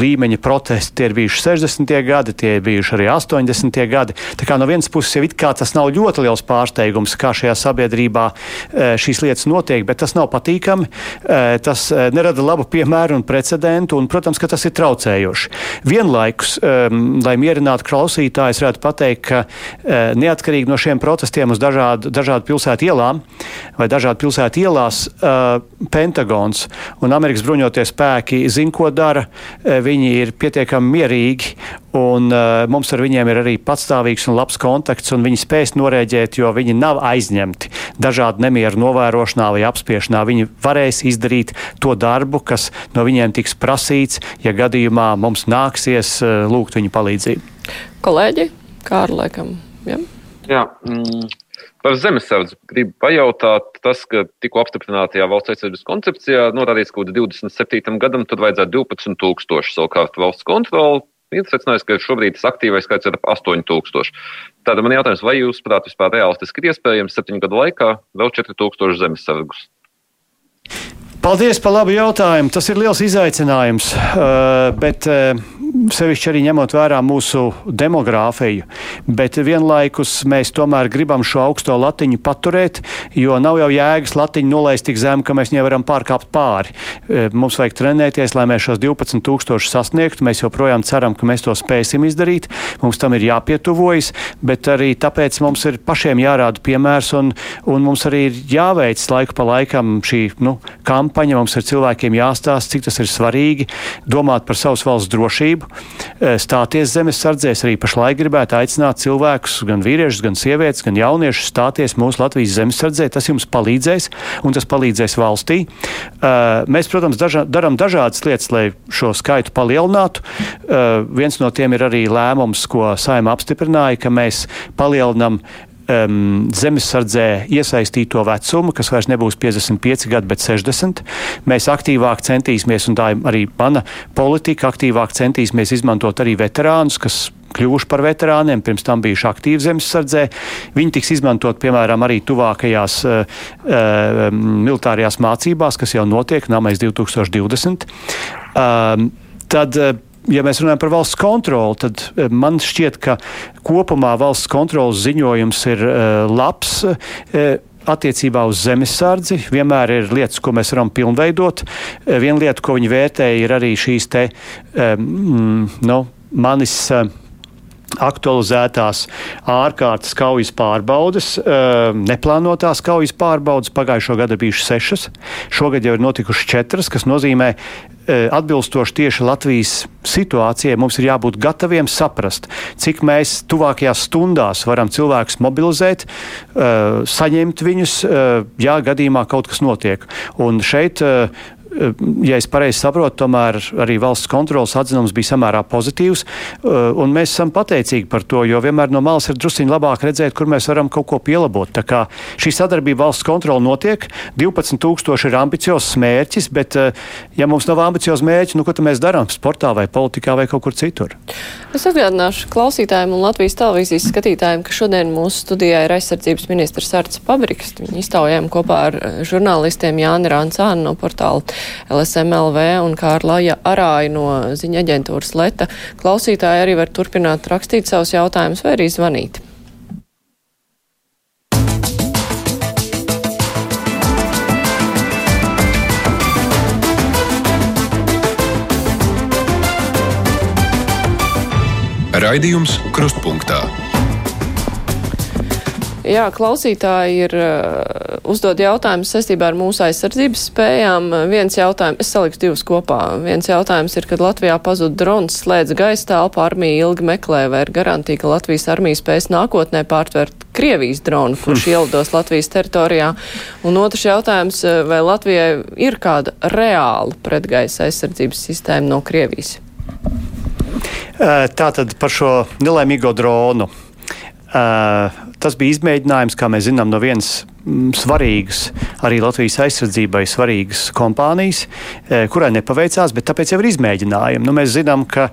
līmeņa protesti. Tie ir bijuši 60. gadi, tie ir bijuši arī 80. gadi. Tā kā no vienas puses jau it kā tas nav ļoti liels pārsteigums kā šajā sabiedrībā e, šīs lietas notiek, bet tas nav patīkami. E, tas e, nerada labu piemēru un precedentu, un, protams, ka tas ir traucējoši. Vienlaikus, lai mierinātu klausītājus, varētu pateikt, ka neatkarīgi no šiem protestiem uz dažādu, dažādu pilsētu ielām vai dažādu pilsētu ielās, Pentagons un Amerikas bruņotie spēki zina, ko dara. Viņi ir pietiekami mierīgi Un, uh, mums ar viņiem ir arī patstāvīgs un labs kontakts, un viņi spēs norēģēt, jo viņi nav aizņemti dažādu nemieru novērošanā vai apspiešanā. Viņi varēs izdarīt to darbu, kas no viņiem tiks prasīts, ja gadījumā mums nāksies uh, lūgt viņu palīdzību. Kolēģi, Kārli, laikam. Ja? Jā, mm, par zemesardzi gribu pajautāt. Tas, ka tikko apstiprinātajā valsts aizsardzības koncepcijā norādīts, ka 27. gadam tad vajadzētu 12,000 savukārt valsts kontroli Viens secinājums, ka šobrīd tas aktīvais skaits ir ap 8000. Tātad man jautājums, vai jūs, prāt, vispār realistiski ir iespējams septiņu gadu laikā vēl 4000 zemesargus? Paldies par labu jautājumu. Tas ir liels izaicinājums, uh, bet uh, sevišķi arī ņemot vērā mūsu demogrāfiju, bet vienlaikus mēs tomēr gribam šo augsto latiņu paturēt, jo nav jau jēgas latiņu nolaist tik zemu, ka mēs nevaram pārkāpt pāri. E, mums vajag trenēties, lai mēs šos 12 tūkstošus sasniegtu. Mēs joprojām ceram, ka mēs to spēsim izdarīt. Mums tam ir jāpietuvojas, bet arī tāpēc mums ir pašiem jārāda piemērs un, un mums arī ir jāveic laiku pa laikam šī nu, kampaņa. Mums ir cilvēkiem jāstāsta, cik tas ir svarīgi domāt par savas valsts drošību Eh, stāties zemesardzēs. Arī pašlaik gribētu aicināt cilvēkus, gan vīriešus, gan sievietes, gan jauniešus stāties mūsu Latvijas zemesardzē. Tas jums palīdzēs, un tas palīdzēs valstī. Eh, mēs, protams, daža, darām dažādas lietas, lai šo skaitu palielinātu. Eh, viens no tiem ir arī lēmums, ko saima apstiprināja, ka mēs palielinam um, zemesardzē iesaistīto vecumu, kas vairs nebūs 55 gadi, bet 60. Mēs aktīvāk centīsimies, un tā ir arī mana politika, aktīvāk centīsimies izmantot arī veterānus, kas kļuvuši par veterāniem, pirms tam bijuši aktīvi zemesardzē. Viņi tiks izmantot, piemēram, arī tuvākajās uh, uh, militārajās mācībās, kas jau notiek, Namais 2020. Uh, tad, uh, ja mēs runājam par valsts kontroli, tad eh, man šķiet, ka kopumā valsts kontrolas ziņojums ir uh, labs. Uh, attiecībā uz zemesardzi vienmēr ir lietas, ko mēs varam pilnveidot. Viena lieta, ko viņi vērtēja, ir arī šīs te, um, nu, manis. Uh, aktualizētās ārkārtas kaujas pārbaudes, neplānotās kaujas pārbaudes. Pagājušo gadu bijušas sešas, šogad jau ir notikušas četras, kas nozīmē, atbilstoši tieši Latvijas situācijai, mums ir jābūt gataviem saprast, cik mēs tuvākajās stundās varam cilvēkus mobilizēt, saņemt viņus, ja gadījumā kaut kas notiek. Un šeit ja es pareizi saprotu, tomēr arī valsts kontrolas atzinums bija samērā pozitīvs, uh, un mēs esam pateicīgi par to, jo vienmēr no malas ir drusciņi labāk redzēt, kur mēs varam kaut ko pielabot. Tā kā šī sadarbība valsts kontrola notiek, 12,000 ir ambiciozs mērķis, bet uh, ja mums nav ambiciozs mērķis, nu ko tad mēs darām sportā vai politikā vai kaut kur citur? Es atgādināšu klausītājiem un Latvijas televīzijas skatītājiem, ka šodien mūsu studijā ir aizsardzības ministrs Arts Pabriks. Viņu iztaujām kopā ar uh, žurnālistiem Jāni Rāncānu no portāla LSMLV un Kārlaja Arāja no ziņa aģentūras Leta. Klausītāji arī var turpināt rakstīt savus jautājumus vai arī zvanīt. Raidījums Krustpunktā. Jā, klausītāji ir uzdod jautājumus saistībā ar mūsu aizsardzības spējām. Viens jautājums, es salikšu divus kopā. Viens jautājums ir, kad Latvijā pazud drons, slēdz gaisa telpu, armija ilgi meklē, vai ir garantija, ka Latvijas armija spēs nākotnē pārtvert Krievijas dronu, kurš hmm. ielidos Latvijas teritorijā. Un otrs jautājums, vai Latvijai ir kāda reāla pretgaisa aizsardzības sistēma no Krievijas? Tātad par šo nelaimīgo dronu. Tas bija izmēģinājums, kā mēs zinām, no vienas svarīgas, arī Latvijas aizsardzībai svarīgas kompānijas, e, kurai nepaveicās, bet tāpēc jau ir izmēģinājumi. Nu, mēs zinām, ka,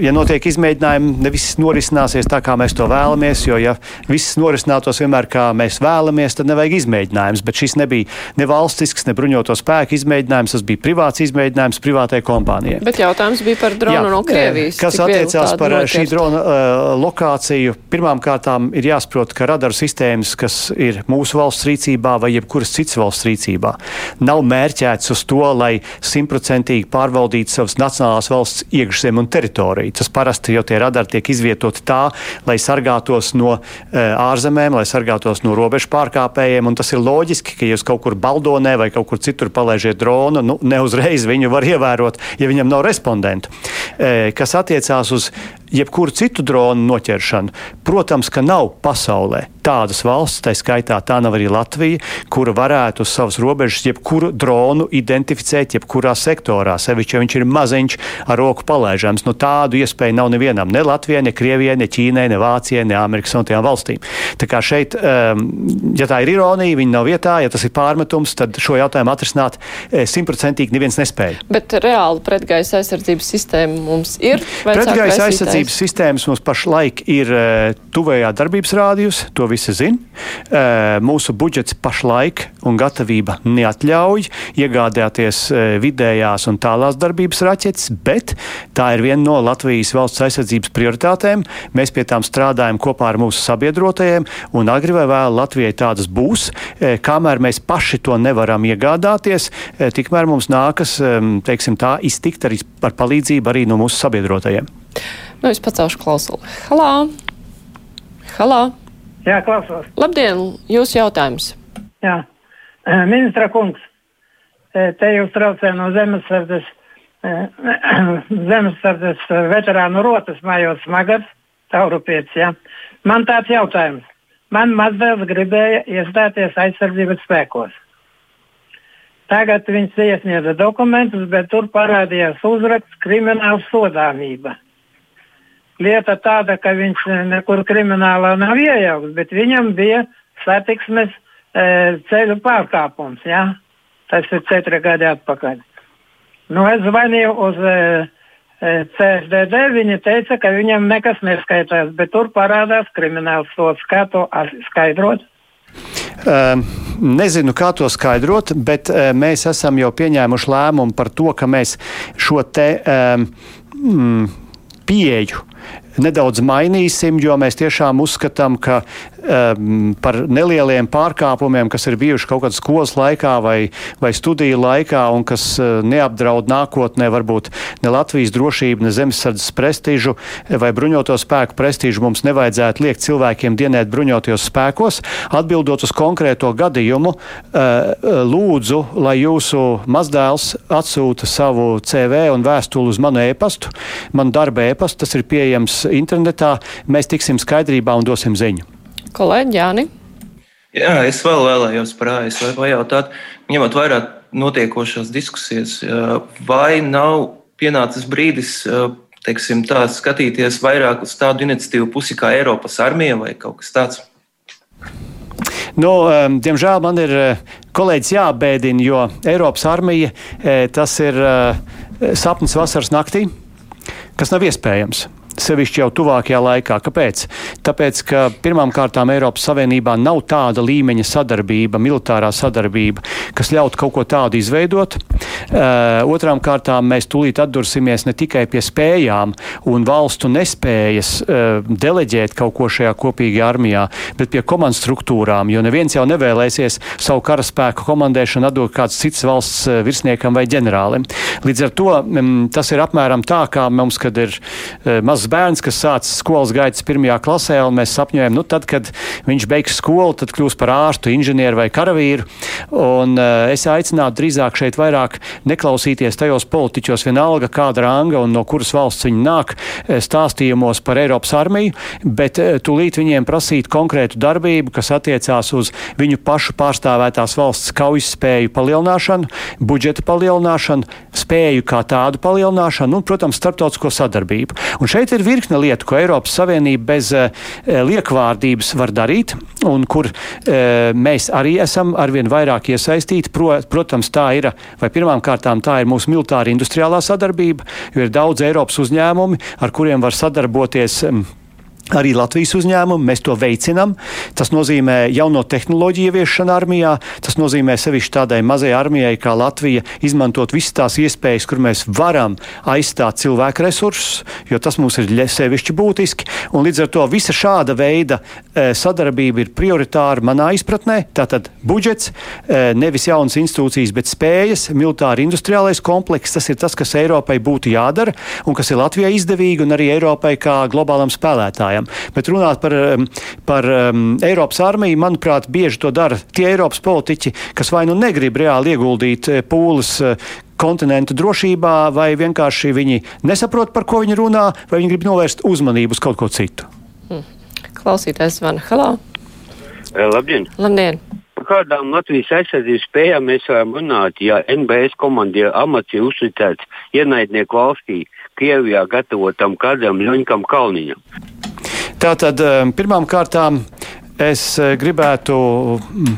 ja notiek izmēģinājumi, ne viss norisināsies tā, kā mēs to vēlamies, jo, ja viss norisinātos vienmēr kā mēs vēlamies, tad nevajag izmēģinājums. Bet šis nebija ne valstisks, ne bruņoto spēku izmēģinājums, tas bija privāts izmēģinājums privātai kompānijai. Bet jautājums bija par dronu Jā, no Krievijas. Kas attiecās par notiek? šī drona uh, lokāciju, pirmām kārtām ir jāsaprot, ka radaru sistēmas, kas ir mūsu valsts rīcībā, rīcībā vai jebkuras citas valsts rīcībā. Nav mērķēts uz to, lai simtprocentīgi pārvaldītu savas nacionālās valsts iekšzemi un teritoriju. Tas parasti jau tie radari tiek izvietoti tā, lai sargātos no e, ārzemēm, lai sargātos no robežu pārkāpējiem. Tas ir loģiski, ka jūs kaut kur Baldonē vai kaut kur citur palaižiet dronu, nu, ne uzreiz viņu var ievērot, ja viņam nav respondentu. E, kas attiecās uz jebkuru citu dronu noķeršanu. Protams, ka nav pasaulē tādas valsts, tā skaitā tā nav arī Latvija, kura varētu uz savas robežas jebkuru dronu identificēt jebkurā sektorā. Sevišķi, ja viņš ir maziņš ar roku palaižams. Nu, tādu iespēju nav nevienam, ne Latvijai, ne Krievijai, ne Ķīnai, ne Vācijai, ne Amerikas Savienotajām valstīm. Tā kā šeit, um, ja tā ir ironija, viņa nav vietā, ja tas ir pārmetums, tad šo jautājumu atrisināt eh, simtprocentīgi neviens nespēja. Bet reāli pretgaisa aizsardzības sistēma mums ir. Pretgaisa aizsardzības aizsardzības sistēmas mums pašlaik ir uh, tuvējā darbības rādījus, to visi zina. Uh, mūsu budžets pašlaik un gatavība neatļauj iegādāties uh, vidējās un tālās darbības raķetes, bet tā ir viena no Latvijas valsts aizsardzības prioritātēm. Mēs pie tām strādājam kopā ar mūsu sabiedrotajiem, un agri vai vēl Latvijai tādas būs. Kamēr mēs paši to nevaram iegādāties, tikmēr mums nākas um, teiksim, tā, iztikt arī par palīdzību arī no mūsu sabiedrotajiem. Nu, es pacelšu klausuli. Halā! Halā! Jā, klausos. Labdien, jūsu jautājums. Jā, eh, ministra kungs, eh, te jūs traucē no zemesardzes, eh, *clears throat* zemesardzes veterānu rotas mājos smagats, taurupietis, jā. Man tāds jautājums. Man mazdēls gribēja iestāties aizsardzības spēkos. Tagad viņš iesniedza dokumentus, bet tur parādījās uzraksts krimināla sodāmība lieta tāda, ka viņš nekur kriminālā nav iejaukts, bet viņam bija satiksmes e, ceļu pārkāpums. Ja? Tas ir četri gadi atpakaļ. Nu, es zvanīju uz e, e CSDD, viņi teica, ka viņam nekas neskaitās, bet tur parādās krimināls sots. Kā to skaidrot? Um, nezinu, kā to skaidrot, bet uh, mēs esam jau pieņēmuši lēmumu par to, ka mēs šo te um, pieeju nedaudz mainīsim, jo mēs tiešām uzskatām, ka um, par nelieliem pārkāpumiem, kas ir bijuši kaut kādā skolas laikā vai, vai studiju laikā un kas uh, neapdraud nākotnē varbūt ne Latvijas drošību, ne zemesardzes prestižu vai bruņoto spēku prestižu, mums nevajadzētu liekt cilvēkiem dienēt bruņotajos spēkos. Atbildot uz konkrēto gadījumu, uh, lūdzu, lai jūsu mazdēls atsūta savu CV un vēstuli uz manu e-pastu, manu darba e-pastu, tas ir pieejams internetā, mēs tiksim skaidrībā un dosim ziņu. Kolēģi Jāni. Jā, es vēl vēlējos par ASV pajautāt, ņemot vērā notiekošās diskusijas, vai nav pienācis brīdis teiksim, tā, skatīties vairāk uz tādu iniciatīvu pusi kā Eiropas armija vai kaut kas tāds? Nu, diemžēl man ir kolēģis jābēdina, jo Eiropas armija tas ir sapnis vasaras naktī, kas nav iespējams sevišķi jau tuvākajā laikā. Kāpēc? Tāpēc, ka pirmām kārtām Eiropas Savienībā nav tāda līmeņa sadarbība, militārā sadarbība, kas ļautu kaut ko tādu izveidot. Uh, otrām kārtām mēs tūlīt atdursimies ne tikai pie spējām un valstu nespējas uh, deleģēt kaut ko šajā kopīgajā armijā, bet pie komandas struktūrām, jo neviens jau nevēlēsies savu karaspēku komandēšanu atdot kāds cits valsts uh, virsniekam vai ģenerālim. Līdz ar to um, tas ir apmēram tā, kā mums, kad ir mazs bērns, kas sācis skolas gaitas pirmajā klasē, un mēs sapņojam, nu tad, kad viņš beigs skolu, tad kļūs par ārstu, inženieru vai karavīru. Un es aicinātu drīzāk šeit vairāk neklausīties tajos politiķos, vienalga kāda ranga un no kuras valsts viņi nāk, stāstījumos par Eiropas armiju, bet tūlīt viņiem prasīt konkrētu darbību, kas attiecās uz viņu pašu pārstāvētās valsts kaujas spēju palielināšanu, budžeta palielināšanu, spēju kā tādu palielināšanu un, protams, starptautisko sadarbību. Un šeit ir virkne lietu, ko Eiropas Savienība bez e, liekvārdības var darīt un kur e, mēs arī esam arvien vairāk iesaistīti. Pro, protams, tā ir, vai pirmām kārtām tā ir mūsu militāra industriālā sadarbība, jo ir daudz Eiropas uzņēmumi, ar kuriem var sadarboties Arī Latvijas uzņēmumi mēs to veicinām. Tas nozīmē jauno tehnoloģiju ieviešanu armijā. Tas nozīmē sevišķi tādai mazai armijai kā Latvija izmantot visas tās iespējas, kur mēs varam aizstāt cilvēku resursus, jo tas mums ir sevišķi būtiski. Un līdz ar to visa šāda veida e, sadarbība ir prioritāra manā izpratnē. Tātad budžets, e, nevis jaunas institūcijas, bet spējas, militāri industriālais komplekss. Tas ir tas, kas Eiropai būtu jādara un kas ir Latvijai izdevīgi un arī Eiropai kā globālam spēlētājam runājam. Bet runāt par, um, par um, Eiropas armiju, manuprāt, bieži to dara tie Eiropas politiķi, kas vai nu negrib reāli ieguldīt eh, pūles eh, kontinentu drošībā, vai vienkārši viņi nesaprot, par ko viņi runā, vai viņi grib novērst uzmanību uz kaut ko citu. Hmm. Klausītājs zvana. Halo! Eh, labdien! Labdien! Par kādām Latvijas aizsardzības spējām mēs varam runāt, ja NBS komandieru amats ir uzticēts ienaidnieku valstī, Krievijā gatavotam kādam Ļoņkam Kalniņam? Tātad um, pirmām kārtām es uh, gribētu mm,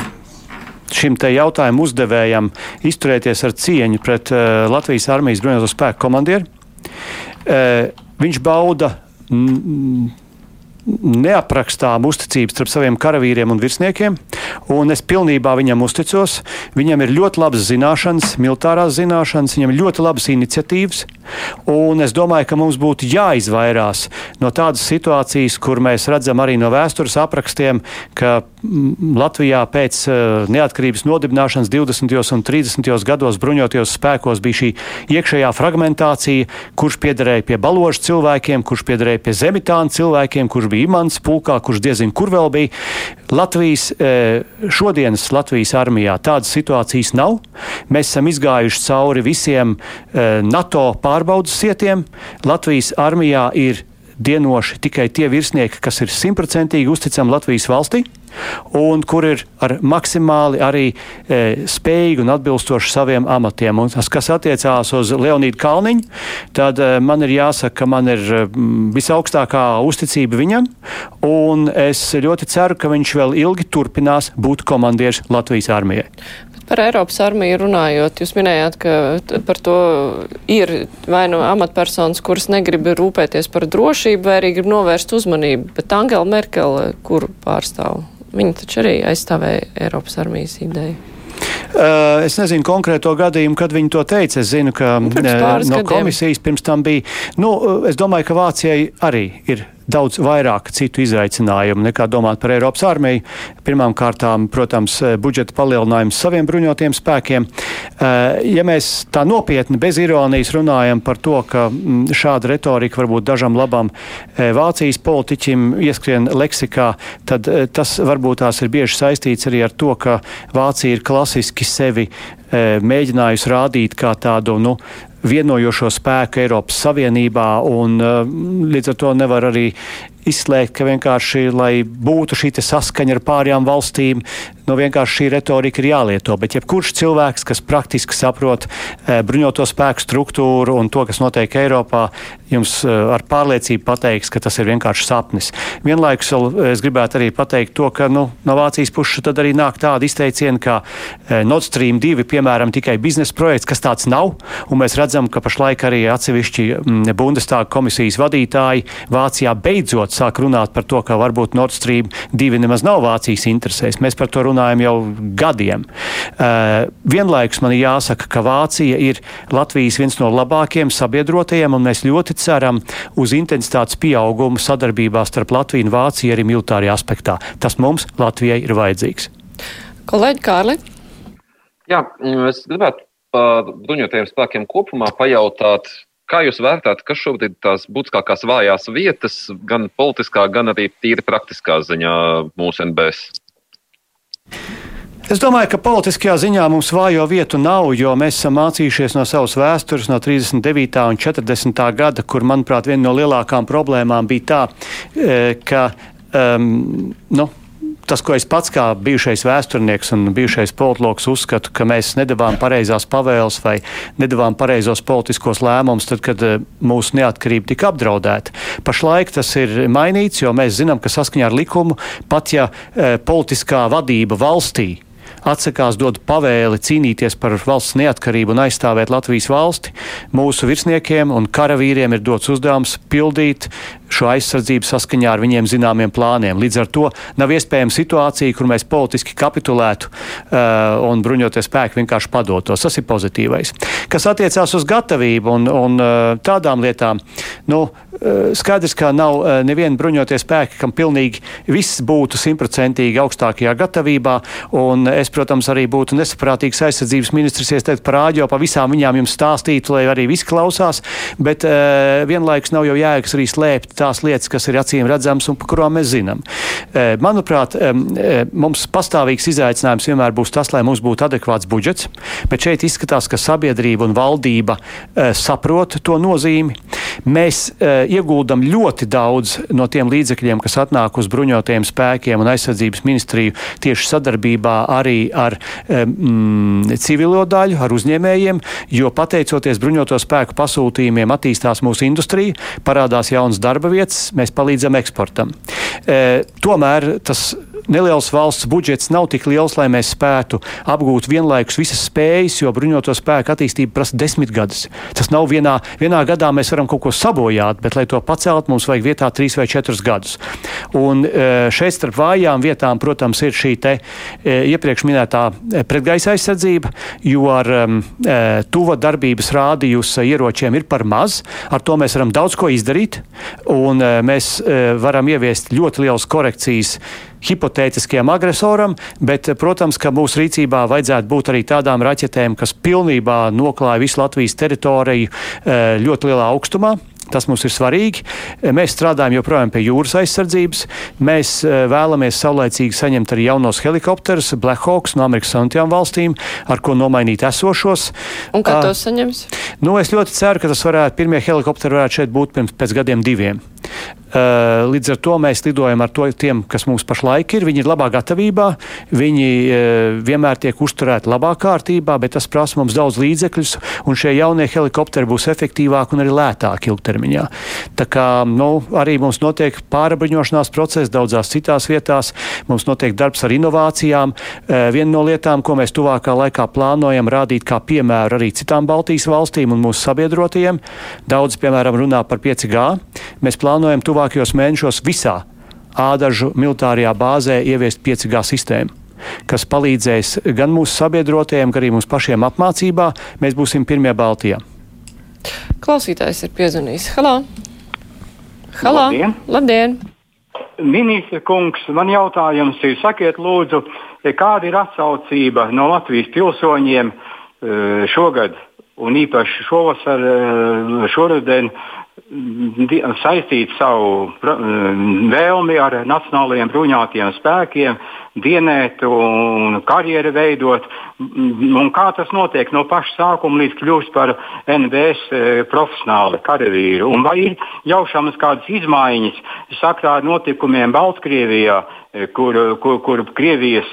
šim te jautājumu uzdevējam izturēties ar cieņu pret uh, Latvijas armijas bruņoto spēku komandieru. Uh, viņš bauda mm, neaprakstām uzticības starp saviem karavīriem un virsniekiem, un es pilnībā viņam uzticos. Viņam ir ļoti labas zināšanas, militārās zināšanas, viņam ir ļoti labas iniciatīvas, un es domāju, ka mums būtu jāizvairās no tādas situācijas, kur mēs redzam arī no vēstures aprakstiem, ka mm, Latvijā pēc uh, neatkarības nodibināšanas 20. un 30. gados bruņotajos spēkos bija šī iekšējā fragmentācija, kurš piederēja pie baložu cilvēkiem, kurš piederēja pie zemitānu cilvēkiem, kurš bija imants pulkā, kurš diezin kur vēl bija. Latvijas, e, šodienas Latvijas armijā tādas situācijas nav. Mēs esam izgājuši cauri visiem e, NATO pārbaudas sietiem. Latvijas armijā ir dienoši tikai tie virsnieki, kas ir simtprocentīgi uzticami Latvijas valstī un kur ir ar maksimāli arī e, spējīgi un atbilstoši saviem amatiem. Un tas, kas attiecās uz Leonīdu Kalniņu, tad e, man ir jāsaka, ka man ir visaugstākā uzticība viņam, un es ļoti ceru, ka viņš vēl ilgi turpinās būt komandieris Latvijas armijai. Par Eiropas armiju runājot, jūs minējāt, ka par to ir vai nu amatpersonas, kuras negrib rūpēties par drošību, vai arī grib novērst uzmanību, bet Angela Merkele, kuru pārstāv, viņa taču arī aizstāvēja Eiropas armijas ideju. Uh, es nezinu konkrēto gadījumu, kad viņi to teica. Es zinu, ka nu, no gadiem. komisijas pirms tam bija. Nu, es domāju, ka Vācijai arī ir daudz vairāk citu izaicinājumu nekā domāt par Eiropas armiju. Pirmkārt, protams, budžeta palielinājums saviem bruņotiem spēkiem. Eh, ja mēs tā nopietni, bez ironijas runājam par to, ka mm, šāda retorika varbūt dažam labam eh, Vācijas politiķim ieskrien leksikā, tad eh, tas varbūt tās ir bieži saistīts arī ar to, ka Vācija ir klasiski sevi mēģinājusi rādīt kā tādu nu, vienojošo spēku Eiropas Savienībā, un uh, līdz ar to nevar arī izslēgt, ka vienkārši, lai būtu šī saskaņa ar pārējām valstīm, nu vienkārši šī retorika ir jālieto. Bet jebkurš cilvēks, kas praktiski saprot e, bruņoto spēku struktūru un to, kas notiek Eiropā, jums e, ar pārliecību pateiks, ka tas ir vienkārši sapnis. Vienlaikus es gribētu arī pateikt to, ka nu, no Vācijas puses tad arī nāk tāda izteiciena, ka e, Nord Stream 2, piemēram, tikai biznesa projekts, kas tāds nav, un mēs redzam, ka pašlaik arī atsevišķi Bundestāga komisijas vadītāji Vācijā beidzot sāk runāt par to, ka varbūt Nord Stream 2 nemaz nav Vācijas interesēs. Mēs par to runājam jau gadiem. Uh, vienlaikus man ir jāsaka, ka Vācija ir Latvijas viens no labākajiem sabiedrotajiem, un mēs ļoti ceram uz intensitātes pieaugumu sadarbībā starp Latviju un Vāciju arī militārajā aspektā. Tas mums Latvijai ir vajadzīgs. Kolēģi Kārli? Jā, es gribētu par bruņotajiem spēkiem kopumā pajautāt, Kā jūs vērtējat, kas šobrīd ir tās būtiskākās vājās vietas, gan politiskā, gan arī tīri praktiskā ziņā mūsu NBS? Es domāju, ka politiskajā ziņā mums vājo vietu nav, jo mēs esam mācījušies no savas vēstures, no 39. un 40. gada, kur, manuprāt, viena no lielākām problēmām bija tā, e, ka um, nu, tas, ko es pats kā bijušais vēsturnieks un bijušais politologs uzskatu, ka mēs nedavām pareizās pavēles vai nedavām pareizos politiskos lēmumus, tad, kad e, mūsu neatkarība tika apdraudēta. Pašlaik tas ir mainīts, jo mēs zinām, ka saskaņā ar likumu pat ja e, politiskā vadība valstī atsakās dot pavēli cīnīties par valsts neatkarību un aizstāvēt Latvijas valsti, mūsu virsniekiem un karavīriem ir dots uzdevums pildīt šo aizsardzību saskaņā ar viņiem zināmiem plāniem. Līdz ar to nav iespējama situācija, kur mēs politiski kapitulētu uh, un bruņoties spēki vienkārši padotos. Tas ir pozitīvais. Kas attiecās uz gatavību un, un uh, tādām lietām, nu, skaidrs, ka nav uh, neviena bruņoties spēki, kam pilnīgi viss būtu simtprocentīgi augstākajā gatavībā. Es, protams, arī būtu nesaprātīgs aizsardzības ministrs, ja es teiktu par āģio, pa visām viņām jums stāstītu, lai arī viss klausās, bet uh, vienlaikus nav jau jēgas arī slēpt tās lietas, kas ir acīm redzamas un par kurām mēs zinām. Eh, manuprāt, eh, mums pastāvīgs izaicinājums vienmēr būs tas, lai mums būtu adekvāts budžets, bet šeit izskatās, ka sabiedrība un valdība eh, saprot to nozīmi. Mēs ieguldam ļoti daudz no tiem līdzekļiem, kas atnāk uz bruņotajiem spēkiem un aizsardzības ministriju tieši sadarbībā arī ar mm, civilo daļu, ar uzņēmējiem, jo pateicoties bruņoto spēku pasūtījumiem attīstās mūsu industrija, parādās jaunas darba vietas, mēs palīdzam eksportam. E, tomēr tas neliels valsts budžets nav tik liels, lai mēs spētu apgūt vienlaikus visas spējas, jo bruņoto spēku attīstība prasa desmit gadus. Tas nav vienā, vienā gadā mēs varam kaut ko sabojāt, bet, lai to pacelt, mums vajag vietā trīs vai četrus gadus. Un e, šeit starp vājām vietām, protams, ir šī te e, iepriekš minētā pretgaisa aizsardzība, jo ar um, tuva darbības rādījusa ieročiem ir par maz. Ar to mēs varam daudz ko izdarīt un e, mēs e, varam ieviest ļoti lielas korekcijas hipotētiskajam agresoram, bet, protams, ka mūsu rīcībā vajadzētu būt arī tādām raķetēm, kas pilnībā noklāja visu Latvijas teritoriju ļoti lielā augstumā. Tas mums ir svarīgi. Mēs strādājam joprojām pie jūras aizsardzības. Mēs vēlamies saulēcīgi saņemt arī jaunos helikopterus, Black Hawks no Amerikas Savienotajām valstīm, ar ko nomainīt esošos. Un kā tos saņems? Nu, es ļoti ceru, ka tas varētu, pirmie helikopteri varētu šeit būt pirms, pēc gadiem diviem. Uh, līdz ar to mēs lidojam ar to, tiem, kas mums pašlaik ir. Viņi ir labā gatavībā, viņi uh, vienmēr tiek uzturēti labā kārtībā, bet tas prasa mums daudz līdzekļus, un šie jaunie helikopteri būs efektīvāki un arī lētāki ilgtermiņā. Tā kā nu, arī mums notiek pārabruņošanās process daudzās citās vietās, mums notiek darbs ar inovācijām. Uh, viena no lietām, ko mēs tuvākā laikā plānojam rādīt kā piemēru arī citām Baltijas valstīm un mūsu sabiedrotajiem, daudz, piemēram, runā par 5G. Mēs plānojam tuvākajos mēnešos visā ādažu militārajā bāzē ieviest 5G sistēmu kas palīdzēs gan mūsu sabiedrotajiem, gan arī mums pašiem apmācībā. Mēs būsim pirmie Baltijā. Klausītājs ir piezvanījis. Halo! Halo! Labdien! Labdien. Ministra kungs, man jautājums ir, sakiet lūdzu, kāda ir atsaucība no Latvijas pilsoņiem eh, šogad un īpaši šovasar, eh, šoruden saistīt savu vēlmi ar nacionālajiem bruņotajiem spēkiem, dienēt un karjeru veidot. Un kā tas notiek no paša sākuma līdz kļūst par NBS e, profesionāli karavīru? Un vai ir jaušamas kādas izmaiņas sakrā ar notikumiem Baltkrievijā, e, kur, kur, kur Krievijas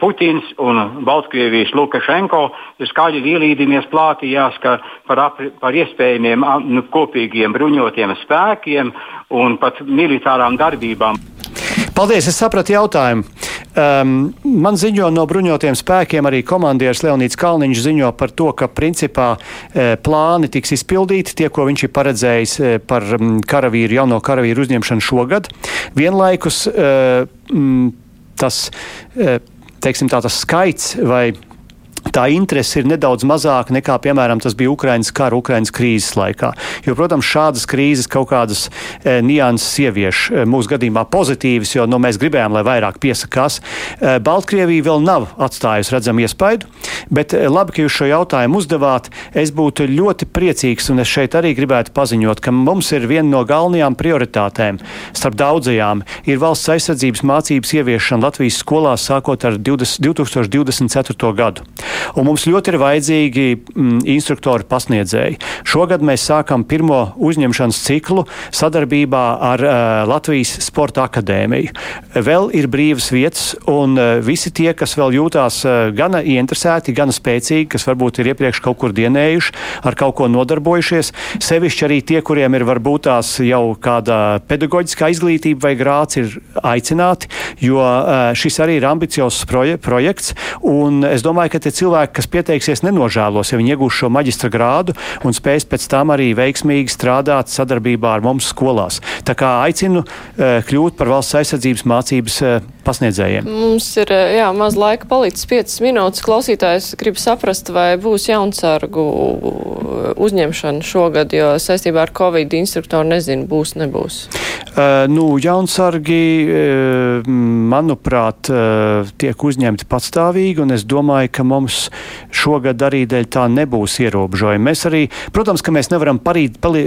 Putins un Baltkrievijas Lukašenko skaļi ielīdināmies plātījās par, ap, par iespējamiem nu, kopīgiem bruņotiem spēkiem un pat militārām darbībām. Paldies, es sapratu jautājumu. Um, man ziņo no bruņotiem spēkiem arī komandieris Leonīds Kalniņš ziņo par to, ka principā e, plāni tiks izpildīti, tie, ko viņš ir paredzējis e, par m, karavīru, jauno karavīru uzņemšanu šogad. Vienlaikus e, m, tas. E, teiksim, tā, tas skaits vai tā interese ir nedaudz mazāka nekā, piemēram, tas bija Ukraiņas kara, Ukraiņas krīzes laikā. Jo, protams, šādas krīzes kaut kādas e, nianses ievieš e, mūsu gadījumā pozitīvas, jo nu, mēs gribējām, lai vairāk piesakās. E, Baltkrievija vēl nav atstājusi redzamu iespaidu, bet e, labi, ka jūs šo jautājumu uzdevāt. Es būtu ļoti priecīgs, un es šeit arī gribētu paziņot, ka mums ir viena no galvenajām prioritātēm starp daudzajām ir valsts aizsardzības mācības ieviešana Latvijas skolās sākot ar 20, 2024. gadu. Un mums ļoti ir vajadzīgi mm, instruktori pasniedzēji. Šogad mēs sākam pirmo uzņemšanas ciklu sadarbībā ar uh, Latvijas Sporta akadēmiju. Vēl ir brīvas vietas, un uh, visi tie, kas vēl jūtās uh, gana ieinteresēti, gana spēcīgi, kas varbūt ir iepriekš kaut kur dienējuši, ar kaut ko nodarbojušies, sevišķi arī tie, kuriem ir varbūt tās jau kāda pedagoģiskā izglītība vai grāts, ir aicināti, jo uh, šis arī ir ambiciozs proje projekts, un es domāju, ka tie cilvēki, kas pieteiksies, nenožēlos, ja viņi iegūs šo maģistra grādu un spēs pēc tam arī veiksmīgi strādāt sadarbībā ar mums skolās. Tā kā aicinu uh, kļūt par valsts aizsardzības mācības uh, pasniedzējiem. Mums ir eh, jā, maz laika palicis 5 minūtes. Klausītājs grib saprast, vai būs jaunsargu uzņemšana šogad, jo saistībā ar Covid instruktoru nezinu, būs, nebūs. Uh, nu, jaunsargi, uh, manuprāt, uh, tiek uzņemti patstāvīgi, un es domāju, ka mums šogad arī dēļ tā nebūs ierobežojumi. Mēs arī, protams, ka mēs nevaram parīt, pali,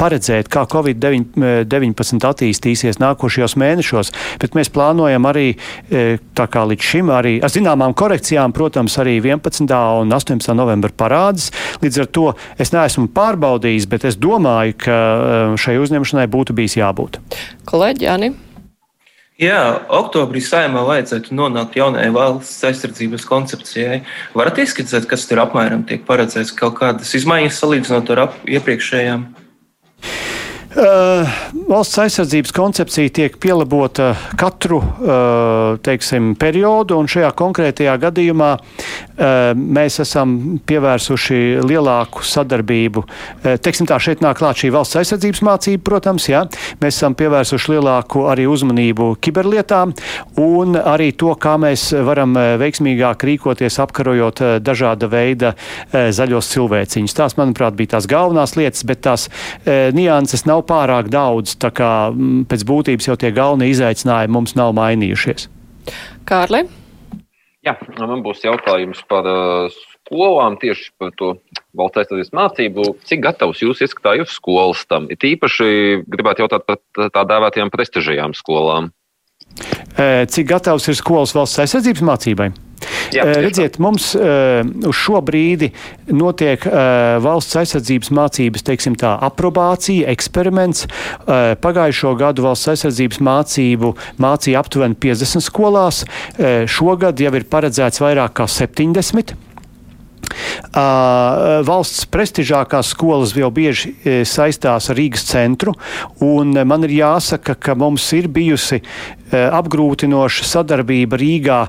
paredzēt, kā Covid-19 attīstīsies nākošajos mēnešos, bet mēs plānojam arī, tā kā līdz šim, arī ar zināmām korekcijām, protams, arī 11. un 18. novembra parādas. Līdz ar to es neesmu pārbaudījis, bet es domāju, ka šai uzņemšanai būtu bijis jābūt. Kolēģi, Jāni. Jā, oktobrī saimā vajadzētu nonākt jaunajai valsts aizsardzības koncepcijai. Varat ieskicēt, kas tur apmēram tiek paredzēts, kaut kādas izmaiņas salīdzinot ar iepriekšējām? Uh, valsts aizsardzības koncepcija tiek pielabota katru uh, teiksim, periodu, un šajā konkrētajā gadījumā uh, mēs esam pievērsuši lielāku sadarbību. Teiksim tā, šeit nāk klāt šī valsts aizsardzības mācība, protams, jā. Mēs esam pievērsuši lielāku arī uzmanību kiberlietām un arī to, kā mēs varam veiksmīgāk rīkoties apkarojot dažāda veida zaļos cilvēciņus. Tās, manuprāt, bija tās galvenās lietas, bet tās nianses nav pārāk daudz, tā kā m, pēc būtības jau tie galvenie izaicinājumi mums nav mainījušies. Kārli? Jā, man būs jautājums par uh, skolām, tieši par to valsts mācību. Cik gatavs jūs ieskatāt uz skolas tam? It īpaši gribētu jautāt par tā dēvētajām prestižajām skolām. Cik gatavs ir skolas valsts aizsardzības mācībai? Jā, Redziet, mums uh, uz šo brīdi notiek uh, valsts aizsardzības mācības, teiksim tā, aprobācija, eksperiments. Pagājušo gadu valsts aizsardzības mācību mācīja aptuveni 50 skolās. Šogad jau ir paredzēts vairāk kā 70. Uh, valsts prestižākās skolas jau bieži uh, saistās ar Rīgas centru, un man ir jāsaka, ka mums ir bijusi apgrūtinoša sadarbība Rīgā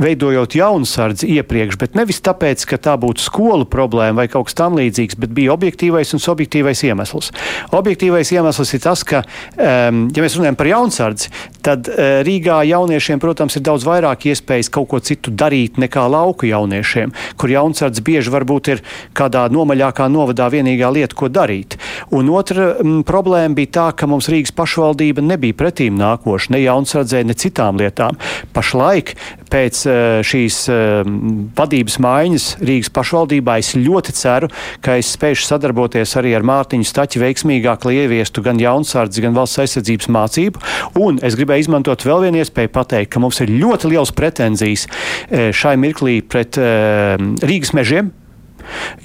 veidojot jaunsardzi iepriekš, bet nevis tāpēc, ka tā būtu skolu problēma vai kaut kas tam līdzīgs, bet bija objektīvais un subjektīvais iemesls. Objektīvais iemesls ir tas, ka, um, ja mēs runājam par jaunsardzi, tad uh, Rīgā jauniešiem, protams, ir daudz vairāk iespējas kaut ko citu darīt nekā lauku jauniešiem, kur jaunsardze bieži varbūt ir kādā nomaļākā novadā vienīgā lieta, ko darīt. Un otra m, problēma bija tā, ka mums Rīgas pašvaldība nebija pretīm nākoša ne jaunsardzē, ne citām lietām. Pašlaik pēc Eh, šīs eh, vadības maiņas Rīgas pašvaldībā es ļoti ceru, ka es spēšu sadarboties arī ar Mārtiņu Staķi veiksmīgāk, lai ieviestu gan jaunsardzi, gan valsts aizsardzības mācību. Un es gribēju izmantot vēl vienu iespēju pateikt, ka mums ir ļoti liels pretenzijas eh, šai mirklī pret Rīgas mežiem.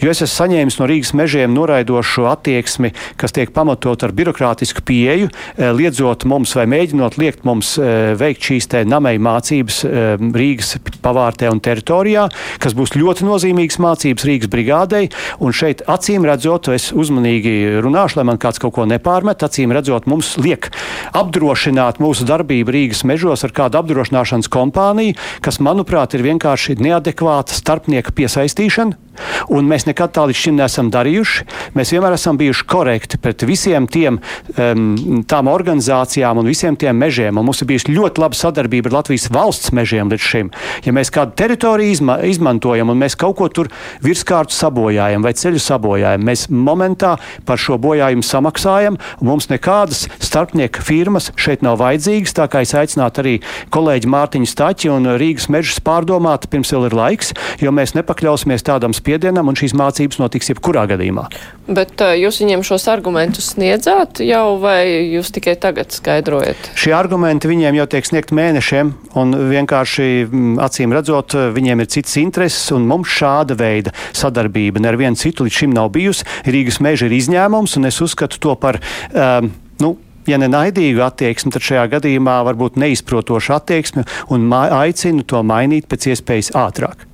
Jo es esmu saņēmis no Rīgas mežiem noraidošu attieksmi, kas tiek pamatot ar birokrātisku pieeju, eh, liedzot mums vai mēģinot liekt mums eh, veikt šīs te namēju mācības eh, Rīgas pavārtē un teritorijā, kas būs ļoti nozīmīgas mācības Rīgas brigādei. Un šeit acīm redzot, es uzmanīgi runāšu, lai man kāds kaut ko nepārmet, acīm redzot, mums liek apdrošināt mūsu darbību Rīgas mežos ar kādu apdrošināšanas kompāniju, kas, manuprāt, ir vienkārši neadekvāta starpnieka piesaistīšana Un mēs nekad tā līdz šim neesam darījuši. Mēs vienmēr esam bijuši korekti pret visiem tiem, um, tām organizācijām un visiem tiem mežiem. Un mums ir bijusi ļoti laba sadarbība ar Latvijas valsts mežiem līdz šim. Ja mēs kādu teritoriju izma izmantojam un mēs kaut ko tur virskārtu sabojājam vai ceļu sabojājam, mēs momentā par šo bojājumu samaksājam. Mums nekādas starpnieku firmas šeit nav vajadzīgas. Tā kā es aicinātu arī kolēģi Mārtiņu Staķi un Rīgas mežus pārdomāt, pirms vēl ir laiks, jo mēs nepakļausimies tādam spiedienam un šīs mācības notiks jebkurā gadījumā. Bet uh, jūs viņiem šos argumentus sniedzāt jau vai jūs tikai tagad skaidrojat? Šie argumenti viņiem jau tiek sniegt mēnešiem un vienkārši mm, acīm redzot, viņiem ir citas intereses un mums šāda veida sadarbība nevienu citu līdz šim nav bijusi. Rīgas meža ir izņēmums un es uzskatu to par. Um, nu, ja ne naidīgu attieksmi, tad šajā gadījumā varbūt neizprotošu attieksmi un aicinu to mainīt pēc iespējas ātrāk.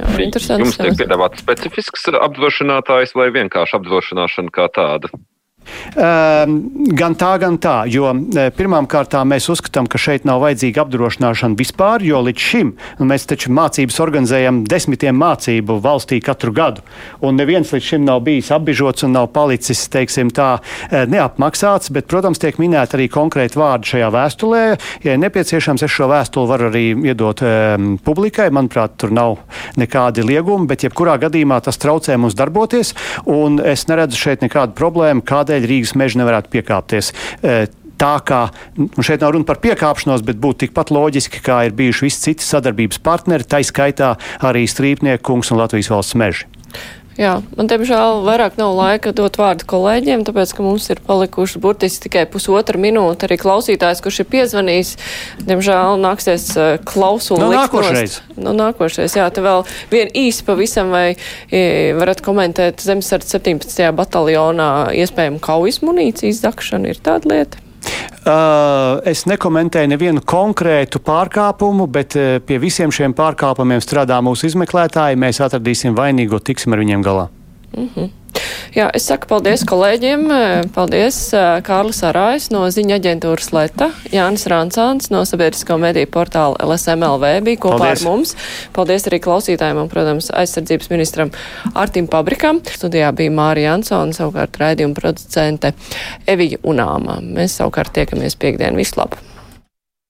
Jā, Jums tiek piedāvāts specifisks apdrošinātājs vai vienkārši apdrošināšana kā tāda? Um, gan tā, gan tā. Jo e, pirmām kārtām mēs uzskatām, ka šeit nav vajadzīga apdrošināšana vispār, jo līdz šim mēs taču mācības organizējam desmitiem mācību valstī katru gadu. Un neviens līdz šim nav bijis apbižots un nav palicis, teiksim, tā e, neapmaksāts. Bet, protams, tiek minēti arī konkrēti vārdi šajā vēstulē. Ja nepieciešams, es šo vēstuli varu arī iedot um, publikai. Manuprāt, tur nav nekādi liegumi, bet jebkurā gadījumā tas traucē mums darboties. Un es neredzu šeit nekādu problēmu. Kādēļ kādēļ Rīgas meža nevarētu piekāpties. E, tā kā nu šeit nav runa par piekāpšanos, bet būtu tikpat loģiski, kā ir bijuši visi citi sadarbības partneri, tā skaitā arī Strīpnieku kungs un Latvijas valsts meži. Jā, man diemžēl vairāk nav laika dot vārdu kolēģiem, tāpēc, ka mums ir palikuši burtiski tikai pusotra minūte. Arī klausītājs, kurš ir piezvanījis, diemžēl nāksies uh, klausuli. No, nākošais. No, nākošais, jā, te vēl vien īsi pavisam vai varat komentēt Zemesardze 17. bataljonā iespējamu kaujas munīcijas zakšanu. Ir tāda lieta? Uh, es nekomentēju nevienu konkrētu pārkāpumu, bet uh, pie visiem šiem pārkāpumiem strādā mūsu izmeklētāji. Mēs atradīsim vainīgo, tiksim ar viņiem galā. Mm -hmm. Jā, es saku paldies kolēģiem. Paldies Kārlis Arājs no ziņa aģentūras Leta, Jānis Rancāns no sabiedrisko mediju portāla LSMLV bija kopā paldies. ar mums. Paldies arī klausītājiem un, protams, aizsardzības ministram Artim Pabrikam. Studijā bija Mārija Ansona, savukārt raidījuma producente Evija Unāma. Mēs savukārt tiekamies piekdien. Vislabāk!